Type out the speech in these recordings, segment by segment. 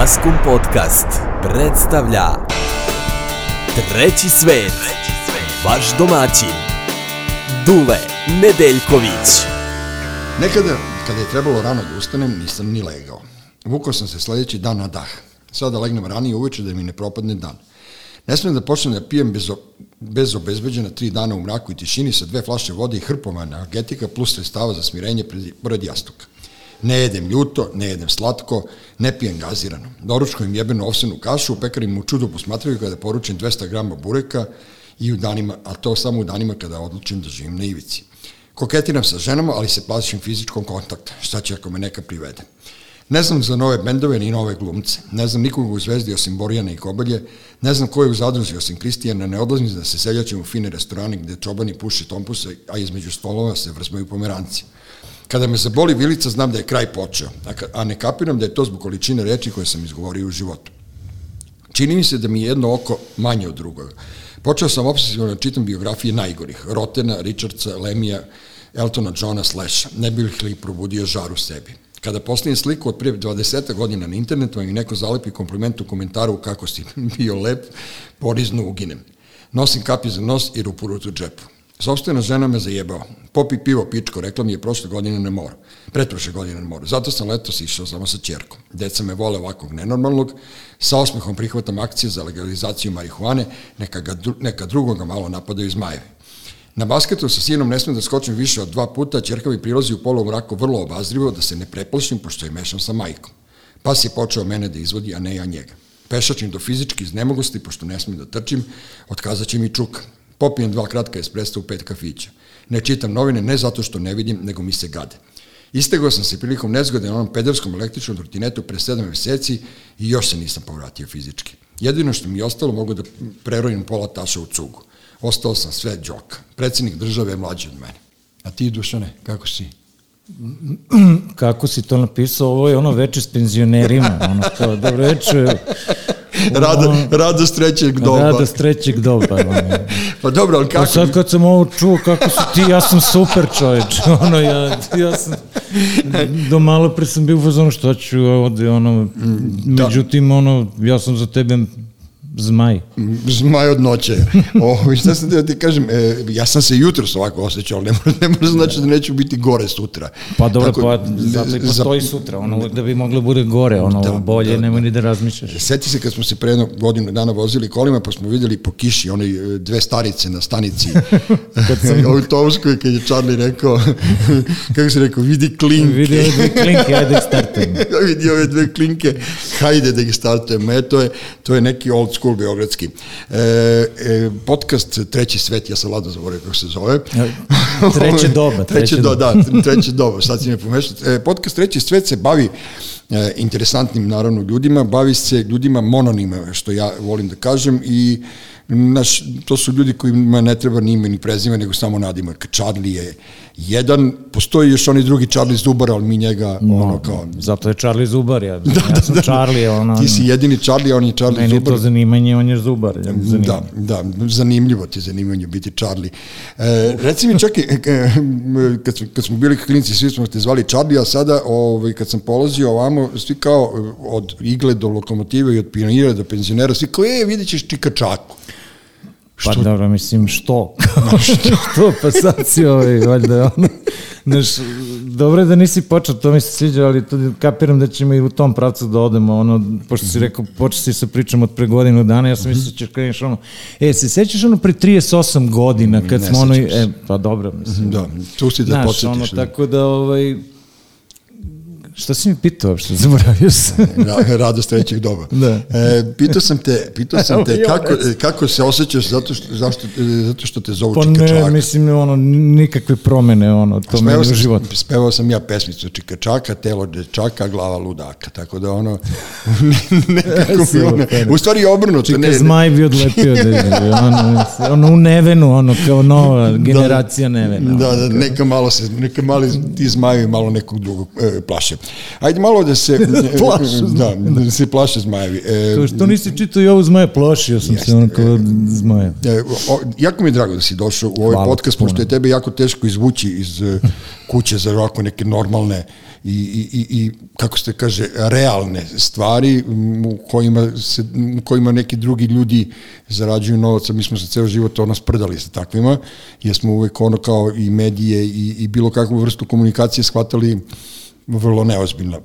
Maskum Podcast predstavlja Treći svet, vaš domaćin, Dule Nedeljković. Nekada, kada je trebalo rano da ustanem, nisam ni legao. Vukao sam se sledeći dan na dah. Sada legnem ranije uveče da mi ne propadne dan. Ne smijem da počnem da pijem bez, bez obezbeđena tri dana u mraku i tišini sa dve flaše vode i hrpom energetika plus sredstava za smirenje pred, pored jastuka. Ne jedem ljuto, ne jedem slatko, ne pijem gazirano. Doručkujem jebenu ovsenu kašu, u pekari mu čudo posmatraju kada poručim 200 grama bureka, i u danima, a to samo u danima kada odlučim da živim na ivici. Koketiram sa ženama, ali se plašim fizičkom kontakta. Šta će ako me neka privede? Ne znam za nove bendove ni nove glumce. Ne znam nikoga u Zvezdi osim Borjana i Kobalje. Ne znam ko je u zadruzi osim Kristijana. Ne odlazim da se seljačim u fine restorane gde čobani puši tompuse, a između stolova se vrzmaju pomeranci. Kada me zaboli vilica, znam da je kraj počeo, a ne kapiram da je to zbog količine reči koje sam izgovorio u životu. Čini mi se da mi je jedno oko manje od drugoga. Počeo sam obsesivno da čitam biografije najgorih, Rotena, Richardsa, Lemija, Eltona Johna Slasha, ne bih li probudio žar u sebi. Kada postavim sliku od prije 20 godina na internetu i neko zalepi kompliment u komentaru kako si bio lep, porizno uginem. Nosim kapi za nos i rupu rutu džepu. Sobstvena žena me zajebao. Popi pivo, pičko, rekla mi je prošle godine na moru. Pretprošle godine na moru. Zato sam letos išao samo sa čerkom. Deca me vole ovakvog nenormalnog. Sa osmehom prihvatam akcije za legalizaciju marihuane, neka, ga, neka drugoga malo napadaju zmajevi. Na basketu sa sinom ne smem da skočim više od dva puta, čerka mi prilazi u polu mraku vrlo obazrivo da se ne preplašim pošto je mešam sa majkom. Pas je počeo mene da izvodi, a ne ja njega. Pešačim do fizički iznemogosti, pošto ne smem da trčim, otkazat će mi čuka. Popijem dva kratka espressa u pet kafića. Ne čitam novine ne zato što ne vidim, nego mi se gade. Istegao sam se prilikom nezgode na onom pederskom električnom trotinetu pre sedam meseci i još se nisam povratio fizički. Jedino što mi je ostalo mogu da prerojim pola taša u cugu. Ostao sam sve džoka. Predsednik države je mlađi od mene. A ti, Dušane, kako si? Kako si to napisao? Ovo je ono veče s penzionerima. Ono kao, dobro veče, Rado, radost trećeg doba. Radost trećeg doba. Ono. pa dobro, ali kako? Pa sad kad sam ovo čuo kako si ti, ja sam super čoveč. Ono, ja, ja sam, do malo pre sam bio u fazonu što ću ovde, ono, da. međutim, ono, ja sam za tebe Zmaj. Zmaj od noće. O, šta sam da ti kažem, e, ja sam se jutro ovako osjećao, ne može, ne može znači da neću biti gore sutra. Pa dobro, Tako, pa zato i postoji za, sutra, ono, da bi moglo bude gore, ono, da, bolje, da, nemoj ni da razmišljaš. Seti se kad smo se pre jednog godinu dana vozili kolima, pa smo videli po kiši, one dve starice na stanici, kad sam... autobuskoj, kad je Charlie rekao, kako se rekao, vidi klinke. Vidi ove dve klinke, ajde da startujem. vidi ove dve klinke, hajde da ih startujem. E, to je, to je neki old school School Beogradski. E, e, podcast Treći svet, ja sam ladno zaboravio kako se zove. Treće doba. treće, treće do, da, treće doba, sad si me pomešao. E, podcast Treći svet se bavi e, interesantnim, naravno, ljudima, bavi se ljudima mononima, što ja volim da kažem, i naš, to su ljudi kojima ne treba ni ime ni prezime, nego samo nadimak. Charlie je jedan, postoji još oni drugi Charlie Zubar, ali mi njega no, ono kao... Zato je Charlie Zubar, ja, da, ja sam da, Charlie, ono... Ti si jedini Charlie, on je Charlie meni Zubar. Meni to zanimanje, on je Zubar. Ja da, da, zanimljivo ti zanimanje biti Charlie. E, reci mi i, e, kad, kad smo bili klinici, svi smo te zvali Charlie, a sada ovaj, kad sam polazio ovamo, svi kao od igle do lokomotive i od pionira do penzionera, svi kao, e, vidit ćeš Čikačaku. Pa što? dobro, mislim, što? što? Pa sad si ovaj, valjda, ono, znaš, dobro je da nisi počeo, to mi se sviđa, ali to kapiram da ćemo i u tom pravcu da odemo, ono, pošto si rekao, počeo si sa pričom od pre godinu dana, ja sam mislio da ćeš kreneš ono, e, se sećaš ono pre 38 godina, kad ne smo ono, e, pa dobro, mislim. Da, tu si da znaš, podsjetiš. Ono, da. tako da, ovaj, Šta si mi pitao uopšte? Zaboravio sam. Radost trećeg doba. Da. E, pitao sam te, pitao sam te kako, kako se osjećaš zato što, zašto, zato što te zovu pa Čikačaka. Pa ne, mislim, ono, nikakve promene, ono, to meni u životu. Spevao sam ja pesmicu Čikačaka, telo dečaka, glava ludaka, tako da ono, ne, nekako mi ono, u stvari je obrnuto. Čika ne, zmaj bi odlepio, da, ono, ono, u nevenu, ono, kao nova da. generacija da, nevena. Da, da, neka malo se, neka mali ti zmajevi malo nekog drugog e, plaše. Ajde malo da se... Plaše da, da se plaše zmajevi. E, To što nisi čitao i ovo zmaje, plašio sam se ono kao zmaja. E, o, jako mi je drago da si došao u ovaj Hvala podcast, pošto je tebe jako teško izvući iz e, kuće za ovako neke normalne i, i, i, i kako se kaže, realne stvari u kojima, se, u kojima neki drugi ljudi zarađuju novac, a mi smo se ceo život ono sprdali sa takvima, jer smo uvek ono kao i medije i, i bilo kakvu vrstu komunikacije shvatali vrlo neozbiljno. E,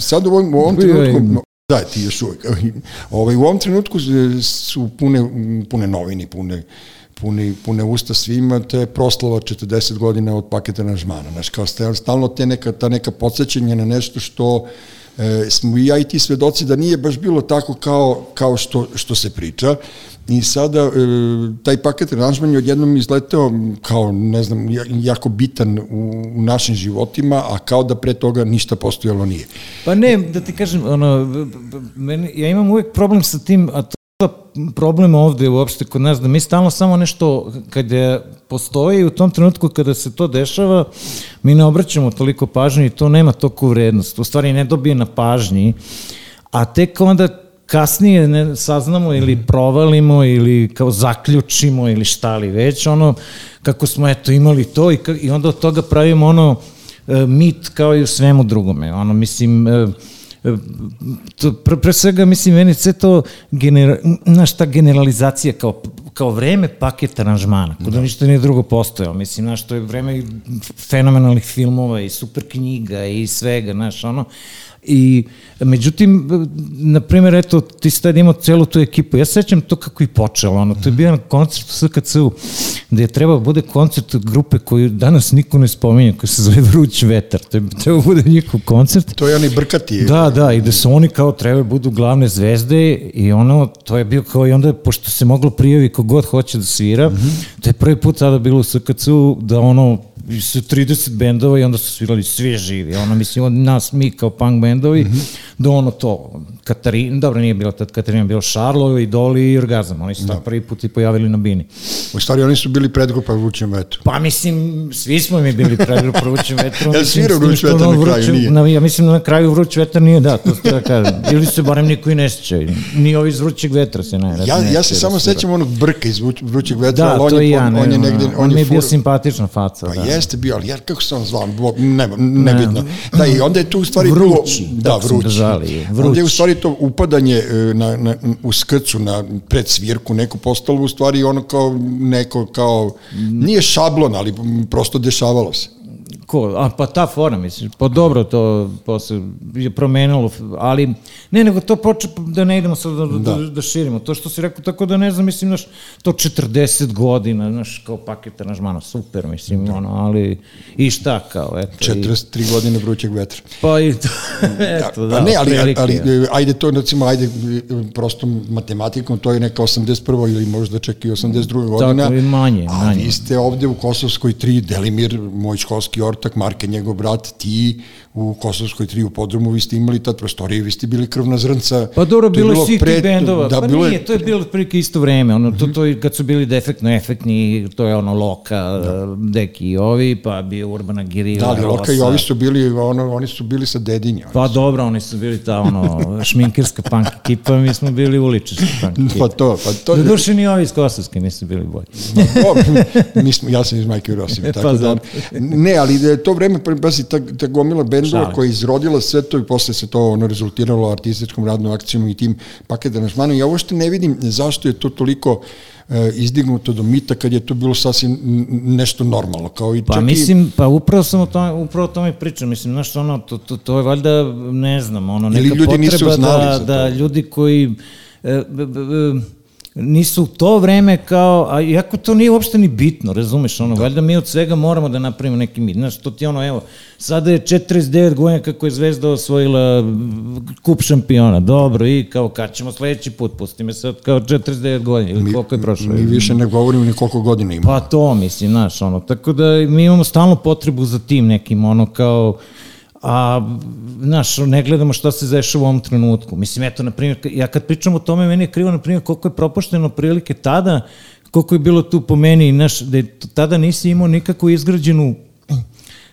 sad u ovom, u ovom je- trenutku, Da, ti još uvijek. Ovaj, u ovom trenutku su pune, pune novini, pune, pune, pune usta svima, te proslava 40 godina od paketa aranžmana. Znaš, kao stal- stalno te neka, ta neka podsjećanja na nešto što e, smo i ja i ti svedoci da nije baš bilo tako kao, kao što, što se priča. I sada e, taj paket aranžman je odjednom izleteo kao, ne znam, ja- jako bitan u, u našim životima, a kao da pre toga ništa postojalo nije. Pa ne, da ti kažem, ono, meni, ja imam uvijek problem sa tim, a to problem ovde uopšte kod nas, da mi stalno samo nešto, kada postoji u tom trenutku kada se to dešava, mi ne obraćamo toliko pažnje i to nema toku vrednost. U stvari ne dobije na pažnji, a tek onda kasnije ne saznamo ili provalimo ili kao zaključimo ili šta li već, ono, kako smo eto imali to i, ka, i onda od toga pravimo ono e, mit kao i u svemu drugome. Ono, mislim, e, to, pre, pre svega, mislim, meni sve to, genera, znaš, ta generalizacija kao, kao vreme paket aranžmana, kod da. ništa nije drugo postojalo. Mislim, znaš, to je vreme fenomenalnih filmova i super knjiga i svega, znaš, ono, I, međutim, na primjer, eto, ti si tad imao celu tu ekipu. Ja sećam to kako je počelo, ono, to je bio na koncertu SKC-u, gde je trebao bude koncert grupe koju danas niko ne spominje, koja se zove Vruć vetar. To je trebao bude njihov koncert. To je onaj brkati. Da, da, i da su oni kao trebaju budu glavne zvezde i ono, to je bio kao i onda, pošto se moglo prijavi kogod hoće da svira, mm -hmm. to je prvi put sada bilo u SKC-u da ono, su 30 bendova i onda su svirali svi živi, ono, mislim, od nas, mi kao punk bendovi, mm -hmm. do ono to, Katarina, dobro, nije bila tad Katarina, bilo Šarlo, Idoli i Orgazam, oni su da. prvi put i pojavili na bini. U stvari oni su bili predgrupa Vrućem vetru. Pa mislim, svi smo mi bili predgrupa Vrućem vetru. Mislim, svira Vruć vetar na kraju, vruće- nije? Na, ja mislim da na kraju Vruć vetar nije, da, to ste da kažem. Ili se barem niko i ne sjeća. Ni ovi iz Vrućeg vetra se ne. Ja, ne ja se samo da sećam onog brka iz Vruć- Vrućeg vetra, Da, ali on je, ja, on, on je negde... on, mi je bio fur- simpatična faca. Pa da. Jeste bio, ali ja kako zvao, bo- ne, nebitno. Da, i onda je tu u stvari Vrući, bilo... Da, tako su ga vrući. zvali, Onda je u vrući. stvari to upadanje e, na, na, u skrcu, na predsvirku, neko postalo u stvari ono kao neko kao... Nije šablon, ali prosto dešavalo se. Ko? A, pa ta fora, misliš. Pa dobro, to posle je promenilo, ali ne, nego to poče, da ne idemo sad da, da. da, da širimo. To što si rekao, tako da ne znam, mislim, znaš, to 40 godina, znaš, kao paket aranžmana, super, mislim, da. ono, ali i šta kao, eto. I, 43 godine vrućeg vetra. pa i to, eto, da, pa ne, ali, ali, otprilike, ali e, ajde to recimo, ajde prosto matematikom, to je neka 81. ili možda čak i 82. godina. i manje, A manje. vi ste ovde u Kosovskoj 3, Delimir, moj školski ortak, Marke, njegov brat, ti u Kosovskoj 3 u podrumu, vi ste imali tad prostorije, vi ste bili krvna zrnca. Pa dobro, je bilo je svih pre- tih bendova. Da, pa bilo je- nije, to je bilo otprilike isto vreme. Ono, to, to, je kad su bili defektno efektni, to je ono Loka, da. Deki i ovi, pa bio Urbana Girila, Da, ali Loka i ovi su bili, ono, oni su bili sa dedinja. Pa dobro, oni su bili ta ono, šminkerska punk ekipa, mi smo bili uličarska punk ekipa. Pa to, pa to. Do duše ni ovi iz Kosovske nisu bili bolji. Dobro, mi smo, ja sam iz Majke Rosime, tako Pa da, ne, ali da je to vreme, pa baš i ta, ta gomila bendova koja je izrodila sve to i posle se to ono, rezultiralo artističkom radnom akcijom i tim paket aranžmanom. Ja uopšte ne vidim zašto je to toliko e, izdignuto do mita kad je to bilo sasvim nešto normalno. Kao i Pa čak mislim, pa upravo sam o tome, upravo o tome pričam, mislim, znaš, ono, to, to, to je valjda, ne znam, ono, Ili neka ljudi nisu potreba znali da, da ljudi koji e, b, b, b, nisu u to vreme kao, a iako to nije uopšte ni bitno, razumeš, ono, da. valjda mi od svega moramo da napravimo neki mit, znaš, to ti ono, evo, sada je 49 godina kako je Zvezda osvojila kup šampiona, dobro, i kao, kad ćemo sledeći put, pusti me sad kao 49 godina, ili Mi- koliko je prošlo? Mi više ne govorimo ni koliko godina ima. Pa to, mislim, znaš, ono, tako da mi imamo stalno potrebu za tim nekim, ono, kao, a, znaš, ne gledamo šta se dešava u ovom trenutku. Mislim, eto, na primjer, ja kad pričam o tome, meni je krivo, na primjer, koliko je propušteno prilike tada, koliko je bilo tu po meni, znaš, da je tada nisi imao nikako izgrađenu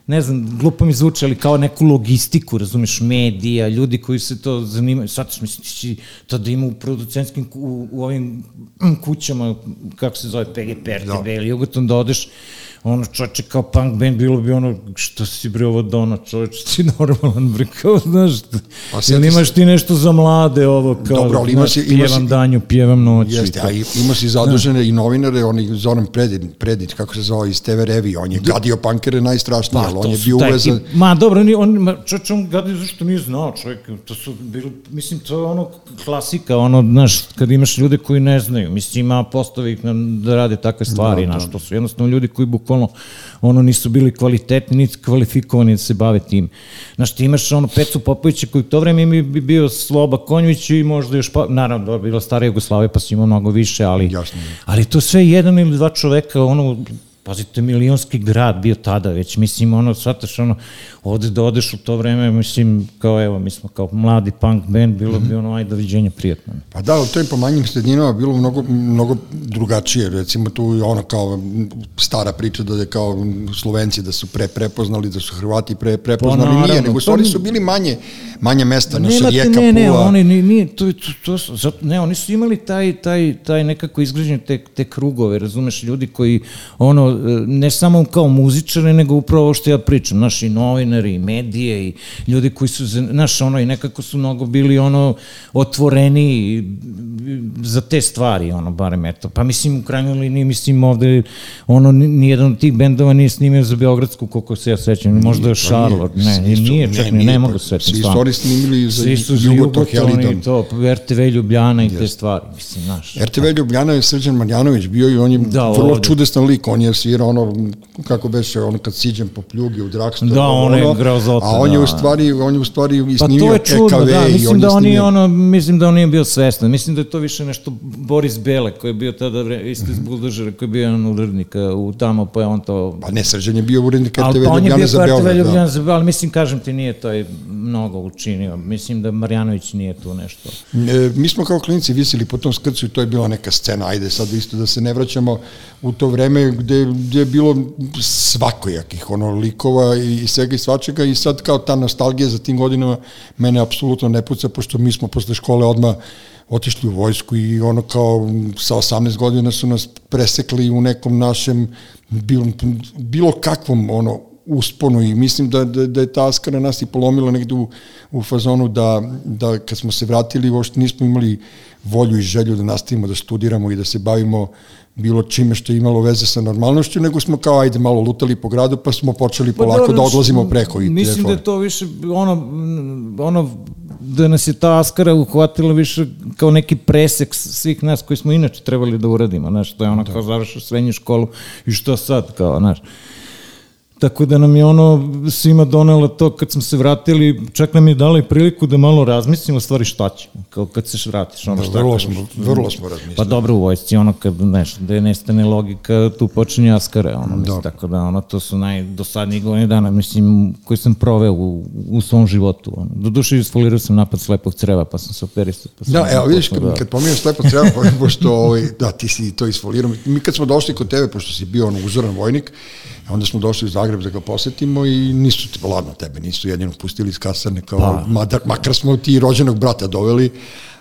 ne znam, glupo mi zvuče, ali kao neku logistiku, razumeš, medija, ljudi koji se to zanimaju, shvataš, mislim, ti će to da ima u producentskim, u, u ovim kućama, kako se zove, PGP, RTV da. ili Jugoton, da odeš, ono čoče kao punk band, bilo bi ono, što si bre ovo dono, čoveče, ti normalan bre, kao, znaš, pa, jel imaš ti nešto za mlade ovo, kao, Dobro, ali ima si, ima pjevam si, danju, pjevam noću. Jeste, a ima si zadužene da. i novinare, oni Zoran Predit, Predit, kako se zove, iz TV Revi, on je da. gadio punkere najstrašnije, pa, ali on je bio uvezan. Ma dobro, on, on, čoče, on gadio zašto nije znao, čovjek, to su bili, mislim, to je ono klasika, ono, znaš, kad imaš ljude koji ne znaju, mislim, ima postavi da rade takve stvari, da, znaš, to su jednostavno ljudi koji bukvalno bukvalno ono nisu bili kvalitetni, niti kvalifikovani da se bave tim. Znaš, ti imaš ono Pecu Popovića koji u to vreme mi bi bio Sloba Konjović i možda još, pa, naravno, dobro, bila stara Jugoslavija pa si imao mnogo više, ali, Jasno. ali to sve jedan ili dva čoveka, ono, pazite, milionski grad bio tada već, mislim, ono, shvataš, ono, ovde da odeš u to vreme, mislim, kao evo, mi smo kao mladi punk band, bilo mm -hmm. bi ono, ajde, doviđenja, prijatno. Pa da, u tim pomanjim sredinama bilo mnogo, mnogo drugačije, recimo tu je ono kao stara priča da je kao Slovenci da su pre prepoznali, da su Hrvati pre prepoznali, pa, naravno, nije, nego su, oni su bili manje, manje mesta, naša znači, rijeka, ne, ne, oni, ni, nije, to, to, to, to, ne, oni su imali taj, taj, taj nekako izgrađen te, te krugove, razumeš, ljudi koji, ono, ne samo kao muzičari, nego upravo što ja pričam, naši novinari, i medije i ljudi koji su, znaš, ono, i nekako su mnogo bili, ono, otvoreni za te stvari, ono, barem eto. Pa mislim, u krajnjoj liniji, mislim, ovde, ono, nijedan od tih bendova nije snimio za Beogradsku, koliko se ja sećam, možda je Charlotte, ne, nije, čak ne, ne mogu pa Svi su oni snimili za Jugotok, Helidon. To, RTV Ljubljana i te stvari, mislim, znaš. RTV Ljubljana je Srđan Marjanović bio i on je da, vrlo ovde. čudesan lik, on je svirao ono, kako beše, ono kad siđem po pljugi u Dragstoru, da, on je grozota. A on je u da. stvari, on je u stvari i pa snimio pa čudno, EKV da, mislim da on je ono, mislim da on nije bio svestan. Mislim da je to više nešto Boris Bele koji je bio tada isto iz Buldožera koji je bio jedan urednik u tamo pa je on to Pa ne, Srđan je bio urednik RTV Ljubljana za Beograd. Ali Ljubljana za Beograd, ali mislim kažem ti nije to je mnogo učinio. Mislim da Marjanović nije tu nešto. E, mi smo kao klinici visili po tom skrcu i to je bila neka scena. Ajde sad isto da se ne vraćamo u to vreme gde, gde je bilo svakojakih ono likova i svega i svačega i sad kao ta nostalgija za tim godinama mene apsolutno ne puca, pošto mi smo posle škole odmah otišli u vojsku i ono kao sa 18 godina su nas presekli u nekom našem bilo, bilo kakvom ono usponu i mislim da, da, da je ta askara nas i polomila negde u, u fazonu da, da kad smo se vratili uopšte nismo imali volju i želju da nastavimo da studiramo i da se bavimo bilo čime što je imalo veze sa normalnošću, nego smo kao ajde malo lutali po gradu, pa smo počeli pa polako da odlazimo preko. I mislim telefon. da je to više ono, ono da nas je ta askara uhvatila više kao neki presek svih nas koji smo inače trebali da uradimo, znaš, to je ono da. kao završao srednju školu i što sad, kao, znaš. Tako da nam je ono svima donelo to kad smo se vratili, čak nam je dala i priliku da malo razmislimo stvari šta ćemo, kao kad se vratiš. Ono da, šta vrlo, smo, vrlo smo razmislili. Pa dobro u vojsci, ono kad neš, da je nestane logika, tu počinje askare, ono, mislim, da. tako da ono, to su najdosadniji godine dana, mislim, koji sam proveo u, u svom životu. Ono. Do duše isfolirao sam napad slepog creva, pa sam se operisao. Pa sam da, evo vidiš, kad, da. kad pominjam slepog creva, pošto ovaj, da, ti si to isfolirao, mi kad smo došli kod tebe, pošto si bio ono uzoran vojnik, onda smo došli u Zagreb da ga posetimo i nisu, ladno tebe, nisu jedino pustili iz kasarne, kao, pa. madar, makar smo ti rođenog brata doveli,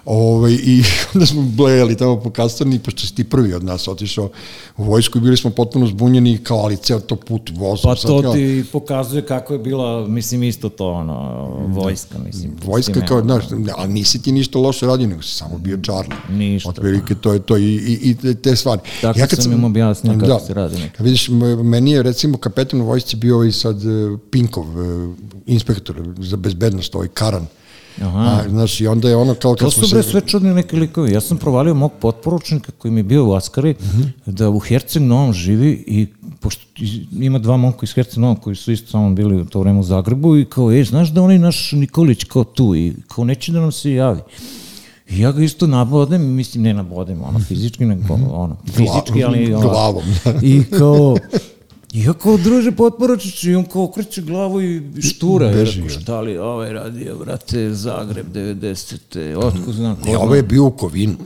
Ovaj, I onda smo blejali tamo po kastarni, pošto si ti prvi od nas otišao u vojsku i bili smo potpuno zbunjeni, kao ali ceo to put vozom. Pa to kao, ti pokazuje kako je bila, mislim, isto to, ono, vojska, mislim. Vojska kao, znaš, ali nisi ti ništa loše radio, nego si samo bio čarno. Ništa. Otprilike, to je to i, i, i te stvari. Tako ja kad sam im objasnio kako da, se radi nekada. Vidiš, meni je, recimo, kapetan u vojsci bio i sad e, Pinkov, e, inspektor za bezbednost, ovaj Karan, Aha. A, znaš, i onda je ono kao... To su bre sve čudni neki likovi. Ja sam provalio mog potporučnika koji mi je bio u Askari, uh mhm. -huh. da u Herceg Novom živi i pošto ima dva momka iz Herceg Novom koji su isto samo bili u to vreme u Zagrebu i kao, ej, znaš da onaj naš Nikolić kao tu i kao neće da nam se javi. I ja ga isto nabodem, mislim ne nabodem, ono fizički, nego ono, fizički, ali ono, glavom. I kao, I ja kao, druže, potporačić, i on kao okreće glavu i štura. Beži. I šta li ovaj radio, brate, Zagreb 90. Otko znam ko Ne, ovaj je bio u Kovinu.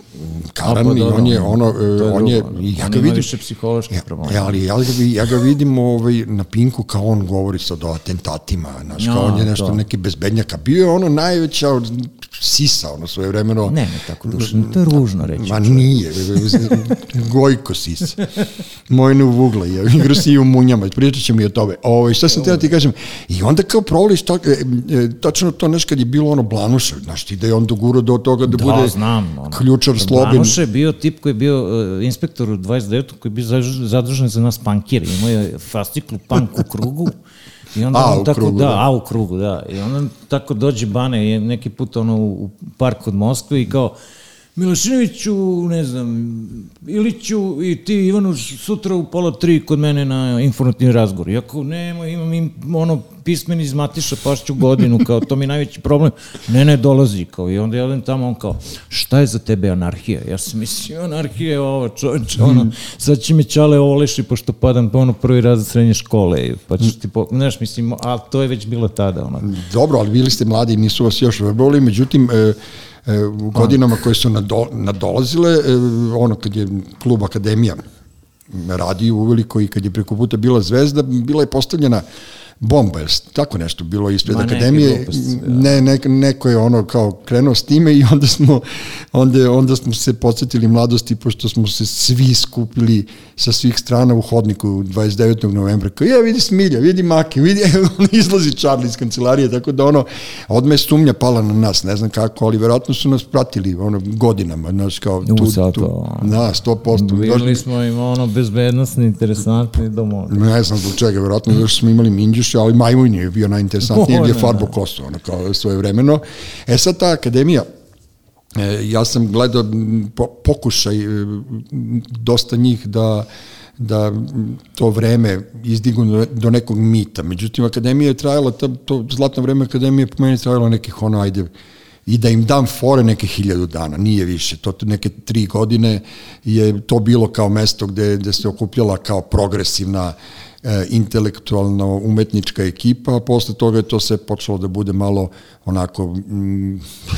Karan pa i on je ono, je on je, ja ga vidim, više psihološke ja, probleme. ja, ali ja ja ga vidim ovaj, na Pinku kao on govori sad o atentatima, znaš, kao Ja, on je nešto to. neki bezbednjaka. Bio je ono najveća od sisa, ono svoje vremeno. Ne, ne tako dušno, to je ružno reći. Ma nije, Gojko sis. Moj ne uvugla, ja igra si u munjama, pričat ćemo i o tome. Ovo, šta sam te da ti kažem, i onda kao provališ, to, e, e, tačno to nešto kad je bilo ono Blanuša, znaš ti da je on doguro do toga da, Da, bude znam. Ono. ključar slobin. Blanuša je bio tip koji je bio uh, inspektor u 29. koji je bio zadužen za nas pankire. Imao je fasciklu punk u krugu. I onda A, on u tako, krugu, da, da. a u krugu, da. I onda tako dođe Bane je neki put ono u park kod Moskve i kao Milošinoviću, ne znam, Iliću i ti Ivanu sutra u pola tri kod mene na informativni razgovor. Iako nema, imam im ono pismeni iz Matiša pašću godinu, kao to mi je najveći problem. Ne, ne, dolazi, kao i onda ja odem tamo, on kao, šta je za tebe anarhija? Ja sam mislio, anarhija je ovo, čovječe, ono, sad će me čale oleši, pošto padam po ono prvi razred srednje škole, pa ćeš ti, po, znaš, mislim, a to je već bilo tada, ono. Dobro, ali bili ste mladi i nisu vas još verbovali, međutim, e, e, u godinama koje su nado, nadolazile, e, ono kad je klub Akademija radio uveliko i kad je preko puta bila zvezda, bila je postavljena bomba, jel tako nešto bilo ispred Ma, akademije, da. ne, ne, neko je ono kao krenuo s time i onda smo, onda, onda smo se podsjetili mladosti pošto smo se svi skupili sa svih strana u hodniku 29. novembra, kao je vidi Smilja, vidi Maki, vidi, on izlazi Charlie iz kancelarije, tako da ono, odme je sumnja pala na nas, ne znam kako, ali verovatno su nas pratili ono, godinama, znaš, kao U, tu, sad tu, to. da, 100%. Bili smo im ono bezbednostni, interesantni domovi. Ne znam zbog čega, verovatno što smo imali minđuš, ali majmun je bio najinteresantniji, jer je farbo da. kosu, ono, kao svoje vremeno. E sad ta akademija, e, ja sam gledao pokušaj e, dosta njih da da to vreme izdignu do, nekog mita. Međutim, akademija je trajala, ta, to zlatno vreme akademije po meni je trajalo nekih ono, ajde, i da im dam fore neke hiljadu dana, nije više. To neke tri godine je to bilo kao mesto gde, gde se okupljala kao progresivna e, intelektualno umetnička ekipa, a posle toga je to sve počelo da bude malo onako,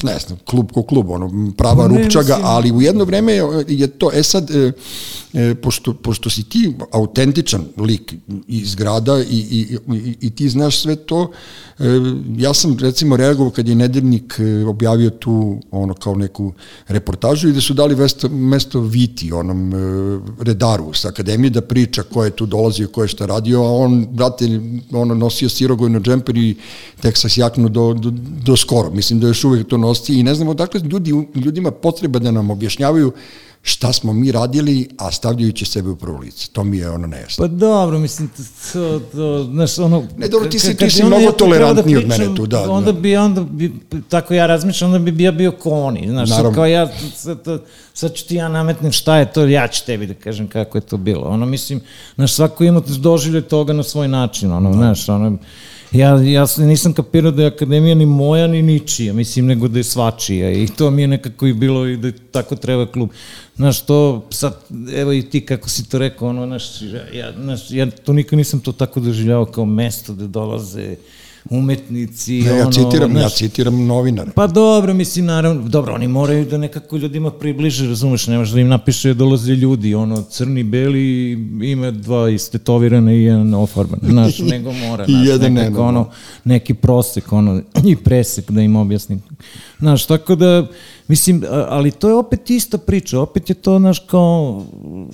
ne znam, klub ko klub, ono, prava Ne, rupčaga, mislim- ali u jedno vreme je, je to, e sad, e, e, pošto, pošto si ti autentičan lik iz grada i, i, i, i ti znaš sve to, e, ja sam recimo reagovao kad je nedeljnik e, objavio tu ono kao neku reportažu i da su dali mesto, mesto Viti, onom e, redaru sa akademije da priča ko je tu dolazio, ko je šta radio, a on, brate, ono nosio sirogojno džemper i Texas jaknu do, do, do skoro. Mislim da još uvek to nosi i ne znamo dakle ljudi, ljudima potreba da nam objašnjavaju šta smo mi radili, a stavljajući sebe u prvo lice. To mi je ono nejasno. Pa dobro, mislim, to, to, znaš, ono... Ne, dobro, ti si- ti si onda mnogo ja tolerantniji od pričam, mene tu, da, Onda da. bi, onda bi, tako ja razmišljam, onda bi ja bio ko oni, znaš, Naravno. kao ja, sad, sad ću ti ja nametnem šta je to, ja ću tebi da kažem kako je to bilo. Ono, mislim, znaš, svako ima doživlje toga na svoj način, ono, znaš, ono, Ja, ja nisam kapirao da je akademija ni moja ni ničija, mislim, nego da je svačija i to mi je nekako i bilo i da tako treba klub. Znaš, to sad, evo i ti kako si to rekao, ono, znaš, ja, znaš, ja to nikad nisam to tako doživljavao kao mesto gde dolaze umetnici, Ne, ono, ja citiram, ja znaš, citiram novinara. Pa dobro, mislim, naravno, dobro, oni moraju da nekako ljudima približe, razumeš, nemaš da im napiše da dolaze ljudi, ono, crni, beli, ima dva istetovirane i jedan ofarban, znaš, nego mora, I znaš, jedan nekako, nenormalan. ono, neki prosek, ono, i presek da im objasnim. Znaš, tako da, mislim, ali to je opet ista priča, opet je to, znaš, kao,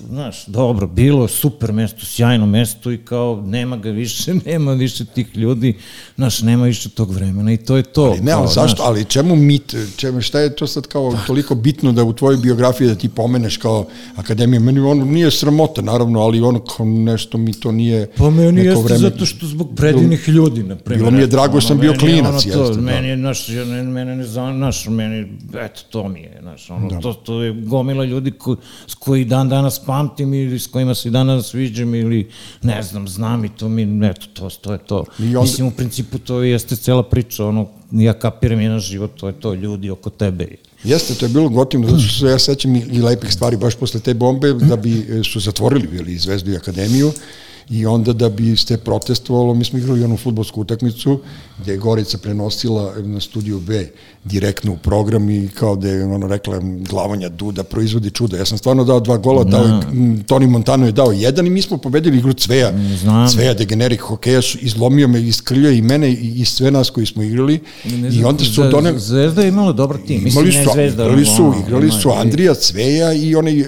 znaš, dobro, bilo je super mesto, sjajno mesto i kao, nema ga više, nema više tih ljudi, znaš, nema više tog vremena i to je to. Ali ne, ali kao, zašto, znaš. ali čemu mit, čemu, šta je to sad kao toliko bitno da u tvojoj biografiji da ti pomeneš kao akademija, meni ono nije sramota naravno, ali ono kao nešto mi to nije Pa meni jeste vreme. zato što zbog predivnih ljudi, na primjer. bilo mi je drago što sam bio klinac, ono to, jeste, da. Meni ja, ne, mene ne znam, znaš, meni, eto, to mi je, znaš, ono, to, to je gomila ljudi ko, s koji dan danas pamtim ili s kojima se danas viđem ili, ne znam, znam i to mi, eto, to, to je to. I onda- Mislim, u principu to jeste cela priča, ono, ja kapiram jedan život, to je to, ljudi oko tebe. Jeste, to je bilo gotivno, zato što se ja sećam i, i lepih stvari baš posle te bombe, da bi e, su zatvorili bili Zvezdu i Akademiju i onda da bi ste protestovalo, mi smo igrali onu futbolsku utakmicu gde je Gorica prenosila na studiju B direktno u program i kao da je ono rekla glavanja Duda proizvodi čudo. Ja sam stvarno dao dva gola, dao, je- m, Toni Montano je dao jedan i mi smo pobedili igru Cveja. Znam. Cveja degenerik hokeja su izlomio me, iskrljio i mene i, i sve nas koji smo igrali Ne i znam, onda su Zve- doneli Zvezda je imala dobar tim. Mislim, Imali su, Zvezda. igrali su, ono, igrali su Andrija Cveja i onaj, e,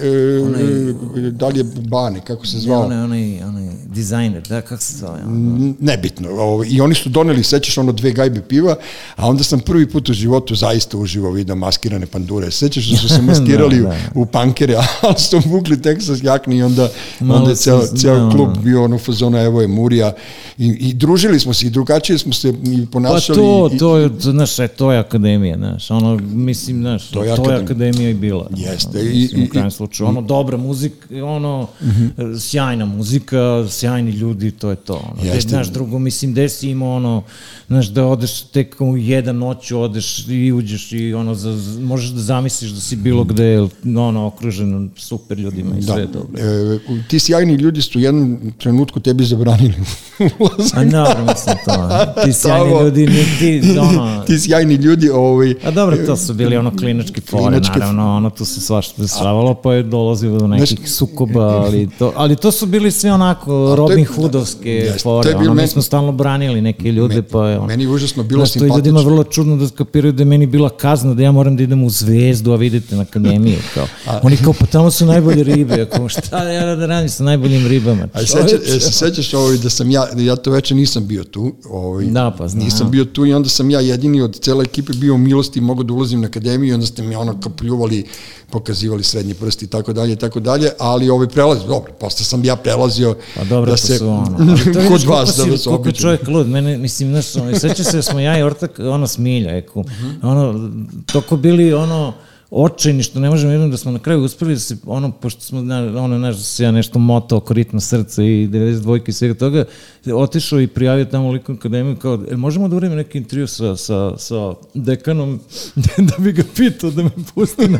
dalje Bane, kako se zvao. onaj, onaj, onaj dizajner, da, kako se zove? ono? Nebitno. I oni su doneli, sećaš ono dve gajbe piva, a onda sam prvi put u životu zaista uživao vidio maskirane pandure. Sećaš da su se maskirali Da, da. u pankere, ali su vukli Texas jakni i onda, Malo onda je ceo, ceo da, klub da. bio ono fazona, evo je Murija i, i družili smo se i drugačije smo se i Pa ponašali. to, i, to je, znaš, e, to je akademija, znaš, ono, mislim, znaš, To to je je, akademija. akademija i bila. Jeste, Ono, i- mislim, i- u krajem slučaju, ono, dobra muzika, ono, sjajna muzika, sjajni ljudi, to je to. Ono. Jeste. Znaš, drugo, mislim, gde si imao, ono, znaš, da odeš tek u jedan noću, odeš i uđeš i, ono, za, možeš da zamisliš da si bilo gde, ono, okružen super ljudima i Da. sve dobro. E, ti sjajni ljudi su u jednom trenutku tebi zabranili ulazak. A dobro, mislim to. Ti sjajni ljudi, ni ti, ono, ti sjajni ljudi, ovaj, A dobro, to su bili ono klinički fore, Klinički- naravno, ono tu se svašta dešavalo, pa je dolazilo do nekih sukoba, ali to, ali to su bili sve onako Robin Hoodovske fore, ono, mi smo stalno branili neke ljude, pa je ono. meni je užasno bilo Znaš, to je ljudima simpatično. vrlo čudno da skapiraju da je meni bila kazna da ja moram da idem u zvezdu, a vidite na akademiju, kao. Oni kao, pa tamo su najbolje ribe, ja kao, šta ja da radim sa najboljim ribama? A Čoveče. seća, e, se sećaš ovaj, da sam ja, ja to veče nisam bio tu, ovaj, Da, pa znam. nisam bio tu i onda sam ja jedini od cele ekipe bio u milosti i mogao da ulazim na akademiju i onda ste mi ono kao pljuvali, pokazivali srednji prst i tako dalje tako dalje, ali ovaj prelaz, dobro, posle sam ja prelazio Pa dobro, da se, ono. Kod vas da vas Koliko je običan. čovjek lud, mene, mislim, znaš, ono, seća se da smo ja i Ortak, ono, smilja, eku, ono, toko bili, ono, očajni što ne možemo jednom da smo na kraju uspeli da se, ono, pošto smo, na, ono, znaš, da se ja nešto moto oko ritma srca i 92 i svega toga, otišao i prijavio tamo u likom akademiju kao, e, možemo da uradimo neki intervju sa, sa, sa dekanom da bi ga pitao da me pusti na...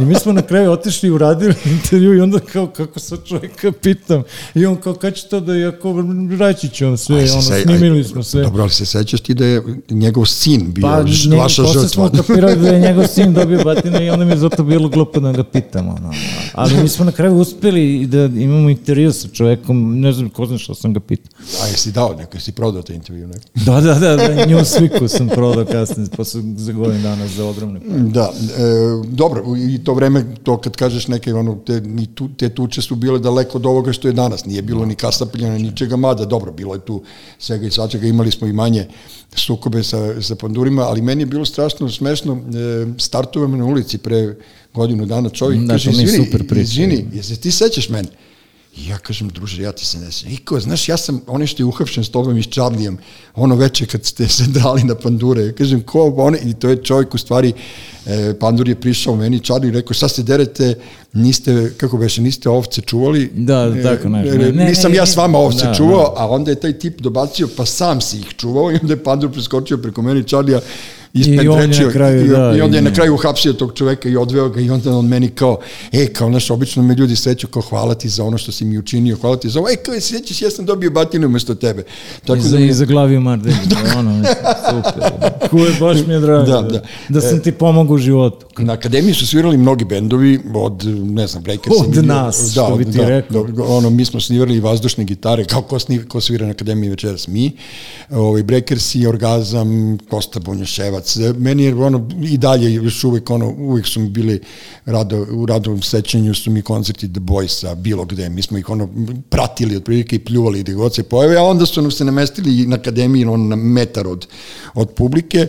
I mi smo na kraju otišli i uradili intervju i onda kao, kako sa čovjeka pitam. I on kao, kad će to da je, ako reći ću vam sve, Aj, ono, se- snimili aj, smo sve. Dobro, ali se sećaš ti da je njegov sin bio Pa, ž- ne, vaša posle žrtva? smo kapirali da je njegov sin dobio batine i onda mi je zato bilo glupo da ga pitamo. No. Ali mi smo na kraju uspeli da imamo intervju sa čovekom, ne znam ko zna što sam ga pitao. A jesi dao neko, jesi prodao te intervju neko? Da, da, da, da nju sviku sam prodao kasnije, posle za godinu dana za ogromne pare. Da, e, dobro, i to vreme, to kad kažeš neke, ono, te, ni tu, te tuče su bile daleko od ovoga što je danas, nije bilo ni kasapljena, ničega, mada, dobro, bilo je tu svega i svačega, imali smo i manje sukobe sa, sa pandurima, ali meni je bilo strašno smešno, e, startujemo na ulici pre godinu dana, čovjek Da, kaže, izvini, super priča. izvini, jesi ti sećaš mene? I ja kažem, druže, ja ti se ne sjećam. I kao, znaš, ja sam onaj što je uhapšen s tobom i s Čarlijem, ono veče kad ste se drali na pandure. Ja kažem, ko one? I to je čovjek, u stvari, e, pandur je prišao meni, Čarli rekao, šta se derete, niste, kako beše, niste ovce čuvali? Da, E, tako, znaš, e, ne, ne, nisam ne, ja ne, s vama ovce da, čuvao, a onda je taj tip dobacio, pa sam si ih čuvao i onda je pandur preskočio preko meni Čarlija ispred I on je rečio, na kraju, i, da, i onda je i na kraju uhapsio tog čoveka i odveo ga i onda on meni kao, e, kao naš, obično me ljudi sreću kao hvala ti za ono što si mi učinio, hvala ti za ovo, e, kao srećeš, ja sam dobio batinu umesto tebe. I za, mi i za glaviju mardelju, da, ono, super. Kuj, baš mi je drago. Da, Da, da. da, da sam ti pomogao u životu. Na akademiji su svirali mnogi bendovi od, ne znam, Breakers. Od nas, što bi ti rekao. Da, ono, mi smo svirali i vazdušne gitare, kao ko, sni, ko svira na akademiji večeras mi. Ovaj, Breakersi, Orgazam, Kosta Bonjoševac. Meni je ono, i dalje još uvek, ono, uvek su mi bili rado, u radovom sećanju su mi koncerti The Boysa, bilo gde. Mi smo ih ono pratili otprilike i pljuvali gde god se pojave, a onda su nam se namestili na akademiji ono, na metar od, od publike.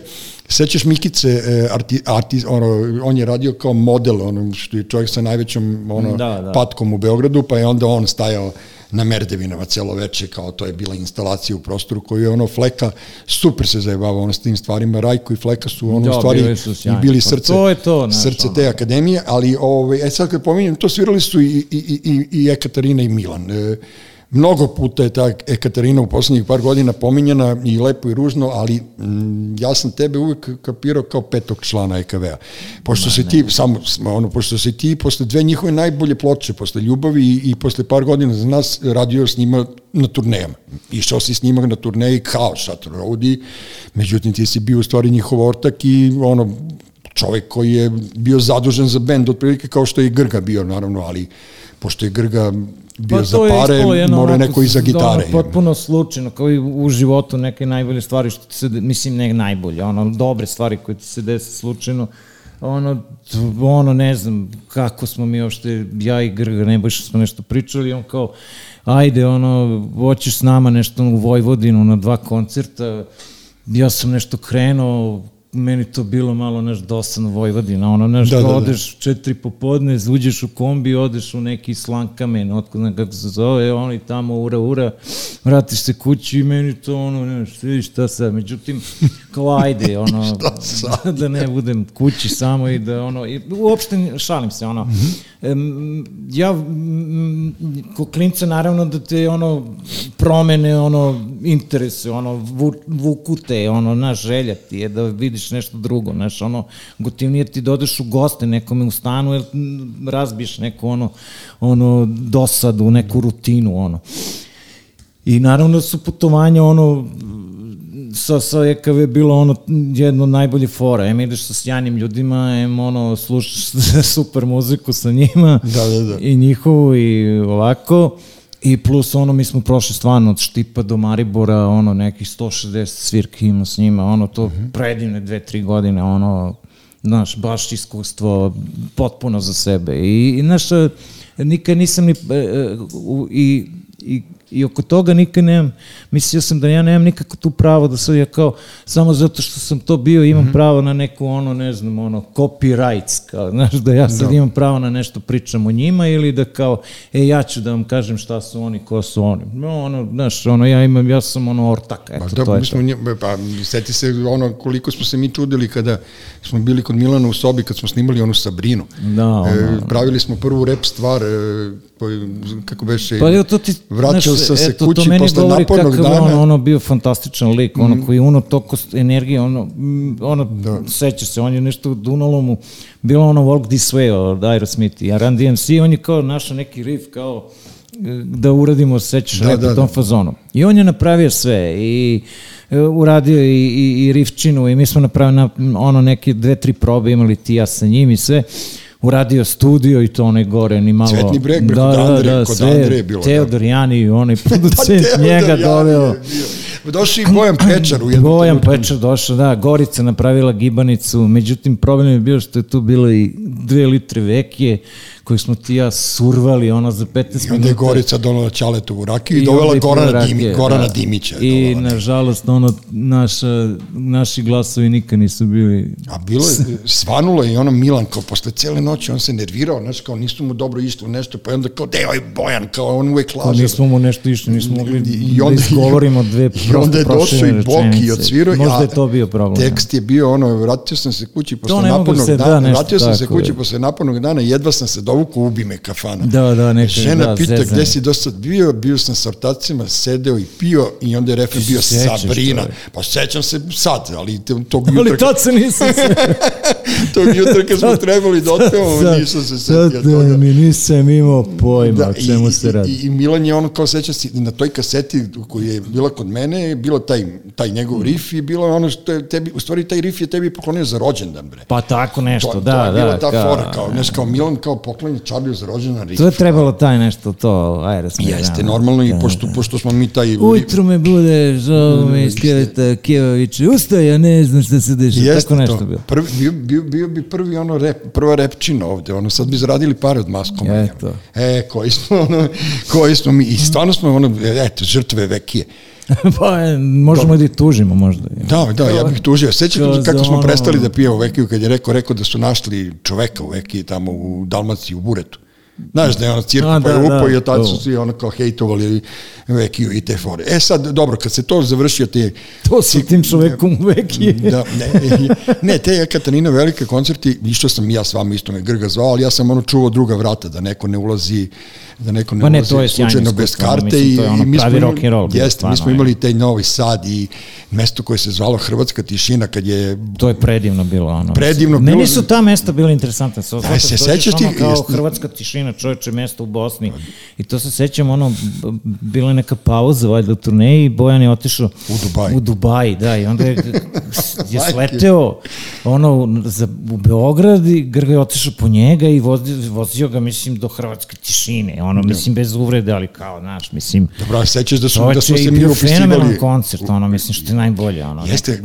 Sećaš Mikice, e, arti, arti, ono, on je radio kao model, ono, što je čovjek sa najvećom ono, Da, da. patkom u Beogradu, pa je onda on stajao na Merdevinama celo veče, kao to je bila instalacija u prostoru koju je ono Fleka super se zajebavao ono s tim stvarima, Rajko i Fleka su ono u stvari bili su sjajni. i bili Pa srce, to je to, znaš, srce ono. te akademije, ali ovaj, e sad kad pominjem, to svirali su i, i, i, i Ekaterina i Milan. E, Mnogo puta je ta Ekaterina u poslednjih par godina pominjena i lepo i ružno, ali m, ja sam tebe uvek kapirao kao petog člana EKV-a. Pošto se ti, samo, ono, pošto se ti posle dve njihove najbolje ploče, posle ljubavi i, i posle par godina za nas radio s njima na turnejama. Išao si s njima na turneji kao Shutter Roadi, međutim ti si bio u stvari njihov ortak i ono, čovek koji je bio zadužen za bend, otprilike kao što je i Grga bio, naravno, ali pošto je Grga bio pa za pare, mora neko i za gitare. Ono, potpuno slučajno, kao i u životu neke najbolje stvari što ti se, mislim ne najbolje, ono, dobre stvari koje ti se desi slučajno, ono, ono, ne znam, kako smo mi uopšte, ja i Grga, ne baš smo nešto pričali, on kao, ajde, ono, hoćeš s nama nešto u Vojvodinu na dva koncerta, ja sam nešto krenuo, meni to bilo malo naš dosadno Vojvodina, ono naš da, da, da. odeš četiri popodne, uđeš u kombi, odeš u neki slan kamen, otkud ne kako se zove, oni tamo ura ura, vratiš se kući i meni to ono, ne vidi šta sad, međutim, kao ajde, ono, da, da ne budem kući samo i da ono, i uopšte šalim se, ono, mm -hmm. ja, ko klinca naravno da te ono, promene, ono, interese, ono, vuku te, ono, naš želja ti je da vidiš radiš nešto drugo, znaš, ono, gotivnije ti dodeš u goste nekome u stanu, jer razbiješ neku, ono, ono, dosadu, neku rutinu, ono. I naravno su putovanja, ono, sa, sa EKV bilo ono jedno najbolje fora. Em ideš sa sjajnim ljudima, em ono slušaš super muziku sa njima da, da, da. i njihovu i ovako. I plus ono, mi smo prošli stvarno od Štipa do Maribora, ono, nekih 160 svirki ima s njima, ono, to mm -hmm. predivne dve, tri godine, ono, znaš, baš iskustvo potpuno za sebe. I, i znaš, nikad nisam ni, e, e, i, i I oko toga nikad nemam, mislio sam da ja nemam nikako tu pravo da sad ja kao, samo zato što sam to bio imam mm -hmm. pravo na neku ono, ne znam, ono, copyrights, kao, znaš, da ja sad da. imam pravo na nešto pričam o njima ili da kao, e, ja ću da vam kažem šta su oni, ko su oni. No, ono, znaš, ono, ja imam, ja sam ono ortaka, eto, da, to je smo, to. Pa, seti se ono, koliko smo se mi čudili kada smo bili kod Milana u sobi, kad smo snimali onu Sabrinu. Da, ono, e, pravili smo prvu rep stvar, e, kako beše, pa, to ti, vraćao sam se eto, kući posle napornog dana. Ono, ono bio fantastičan lik, mm. ono koji uno toko energije, ono, ono da. seća se, on je nešto u Dunalomu, bilo ono Walk This Way od Aerosmith i Run DMC, on je kao našao neki riff, kao da uradimo, sećaš, da, da, tom da. fazonu. I on je napravio sve i e, uradio i, i, i rifčinu i mi smo napravili na, ono neke dve, tri probe imali ti ja sa njim i sve uradio studio i to onaj gore, ni malo... Cvetni breg, da, da, Andre, da, kod sve, Andre je bilo. Teodor da. Jani, onaj producent pa, njega doveo. Došao i Bojan Pečar u jednom Bojan Pečar došao, da, Gorica napravila gibanicu, međutim problem je bio što je tu bilo i dve litre vekije, koji smo ti ja survali ono za 15 minuta. I onda je Gorica donala Ćaletovu rakiju i, i dovela Gorana, Dimi, Gorana da. Dimića. I nažalost ono, naša, naši glasovi nikad nisu bili... A bilo je, svanulo je i ono Milan kao posle cele noći, on se nervirao, znaš, kao nisu mu dobro išlo nešto, pa onda kao, dej, ovaj Bojan, kao on uvek laže. Nismo mu nešto išli, nismo mogli I onda, da izgovorimo dve I onda je došao i Boki odsvirao. Možda je to bio problem. Tekst je bio ono, vratio sam se kući posle napornog da dana, vratio sam se kući posle napornog dana, jedva sam se dovuku, ubi me kafana. Da, da, neka. Žena da, pita zezan. gde si do sad bio, bio sam sa ortacima, sedeo i pio i onda je refren bio Sabrina. Pa sećam se sad, ali tog jutra... Ali tad se nisam se... tog jutra kad smo trebali da otpevamo, nisam se setio da, toga. mi nisam imao pojma da, o čemu i, se radi. I, I Milan je ono kao seća se, na toj kaseti koja je bila kod mene, je bilo taj, taj njegov mm. riff i bilo ono što je tebi, u stvari taj riff je tebi poklonio za rođendan, bre. Pa tako nešto, to, da, da. To je bila da, ta ka, fora, kao, znaš, kao Milan kao poklonio Charlie za rođendan riff. To je trebalo taj nešto, to, ajde smo. Jeste, normalno i da, pošto, da. pošto smo mi taj... Ujutru me bude, zovu me iz Kjeveta Kjevović, ustaj, ja ne znam šta se deša, Jeste tako nešto to. bilo. Prvi, bio, bio, bio bi prvi ono rep, prva repčina ovde, ono, sad bi zaradili pare od maskom. Eto. E, koji smo, ono, koji smo mi, i stvarno smo, ono, eto, žrtve vekije. pa možemo da ih tužimo možda. Da, da, ja bih tužio. Sećam kako smo ono... prestali da pijemo vekiju kad je rekao, rekao da su našli čoveka u vekiji tamo u Dalmaciji, u Buretu. Znaš da je ono cirku A, pa je da, upao da, i tad su svi ono kao hejtovali Vekiju i te fore. E sad, dobro, kad se to završio te... To sa tim čovekom uvek je. Da, ne, ne, te Katarina velike koncerti, išao sam i ja s vama isto me Grga zvao, ali ja sam ono čuvao druga vrata, da neko ne ulazi da neko ne ne, ulazi slučajno bez karte mislim, i, to je ono i mi smo pravi rock and roll jeste, mi smo stvarno imali taj Novi Sad i mesto koje se zvalo Hrvatska tišina kad je To je predivno bilo. Ono. Predivno Meni bilo. su ta mesta bila interesantna. So, Aj, se sećaš ti- Ono kao jeste- hrvatska tišina, čoveče, mesto u Bosni. I to se sećam, ono, bila je neka pauza valjda u turneji i Bojan je otišao U Dubaj. U Dubaji, da. I onda je, je sleteo ono, za, u Beograd i Grga je otišao po njega i vozio, vozio ga, mislim, do hrvatske tišine. Ono, mislim, bez uvrede, ali kao, znaš, mislim, Dobro, a sećaš da su, da i se mi upisivali... koncert, ono, mislim, što je najbolje, ono, Jeste. Jeste.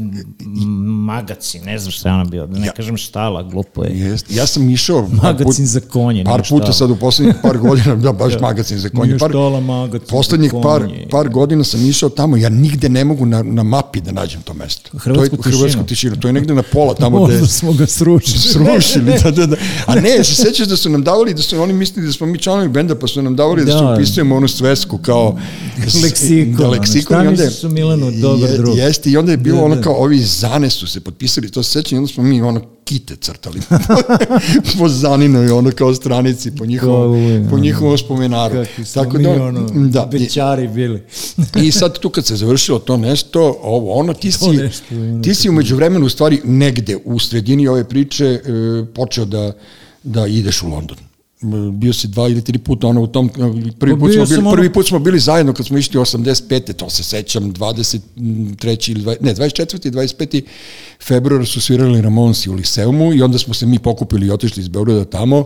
magacin, ne znam šta je ono bio, da ne Ja- kažem štala, glupo je. Jest. Ja sam išao... Magacin za konje, Par puta sad u poslednjih par godina, da, baš magacin za konje. Par, štala, magacin poslednjih par, par godina sam išao tamo, ja nigde ne mogu na, na mapi da nađem to mesto. Hrvatsku to je, Hrvatsku tišinu. tišinu. To je negde na pola tamo gde... Možda smo ga srušili. srušili, da, da, da. A ne, se sećaš da su nam davali, da su oni mislili da smo mi članovi benda, pa su nam davali da, Da. se upisujemo onu svesku kao... Leksikon, Da, leksikon. šta i onda je- o Milanu, dobar drug? Jeste, i onda je bilo Da, ono da. kao, ovi zane su se potpisali, to se sećam, i onda smo mi ono kite crtali po zaninoj, ono kao stranici, po njihovom, po njihovom spomenaru. Kakvi smo mi, ono, da, bećari bili. I sad tu kad se završilo to nešto, ovo ono, ti si, nešto, ono, ti si umeđu vremenu u stvari negde u sredini ove priče e, počeo da, da ideš u London. Bio si dva ili tri puta ono u tom prvi Pa put smo bio bili ono- prvi put smo bili zajedno kad smo išli 85. to se sećam 23. ili 20, ne 24. i 25. februar su svirali Ramonsi u Liseumu i onda smo se mi pokupili i otišli iz Beograda tamo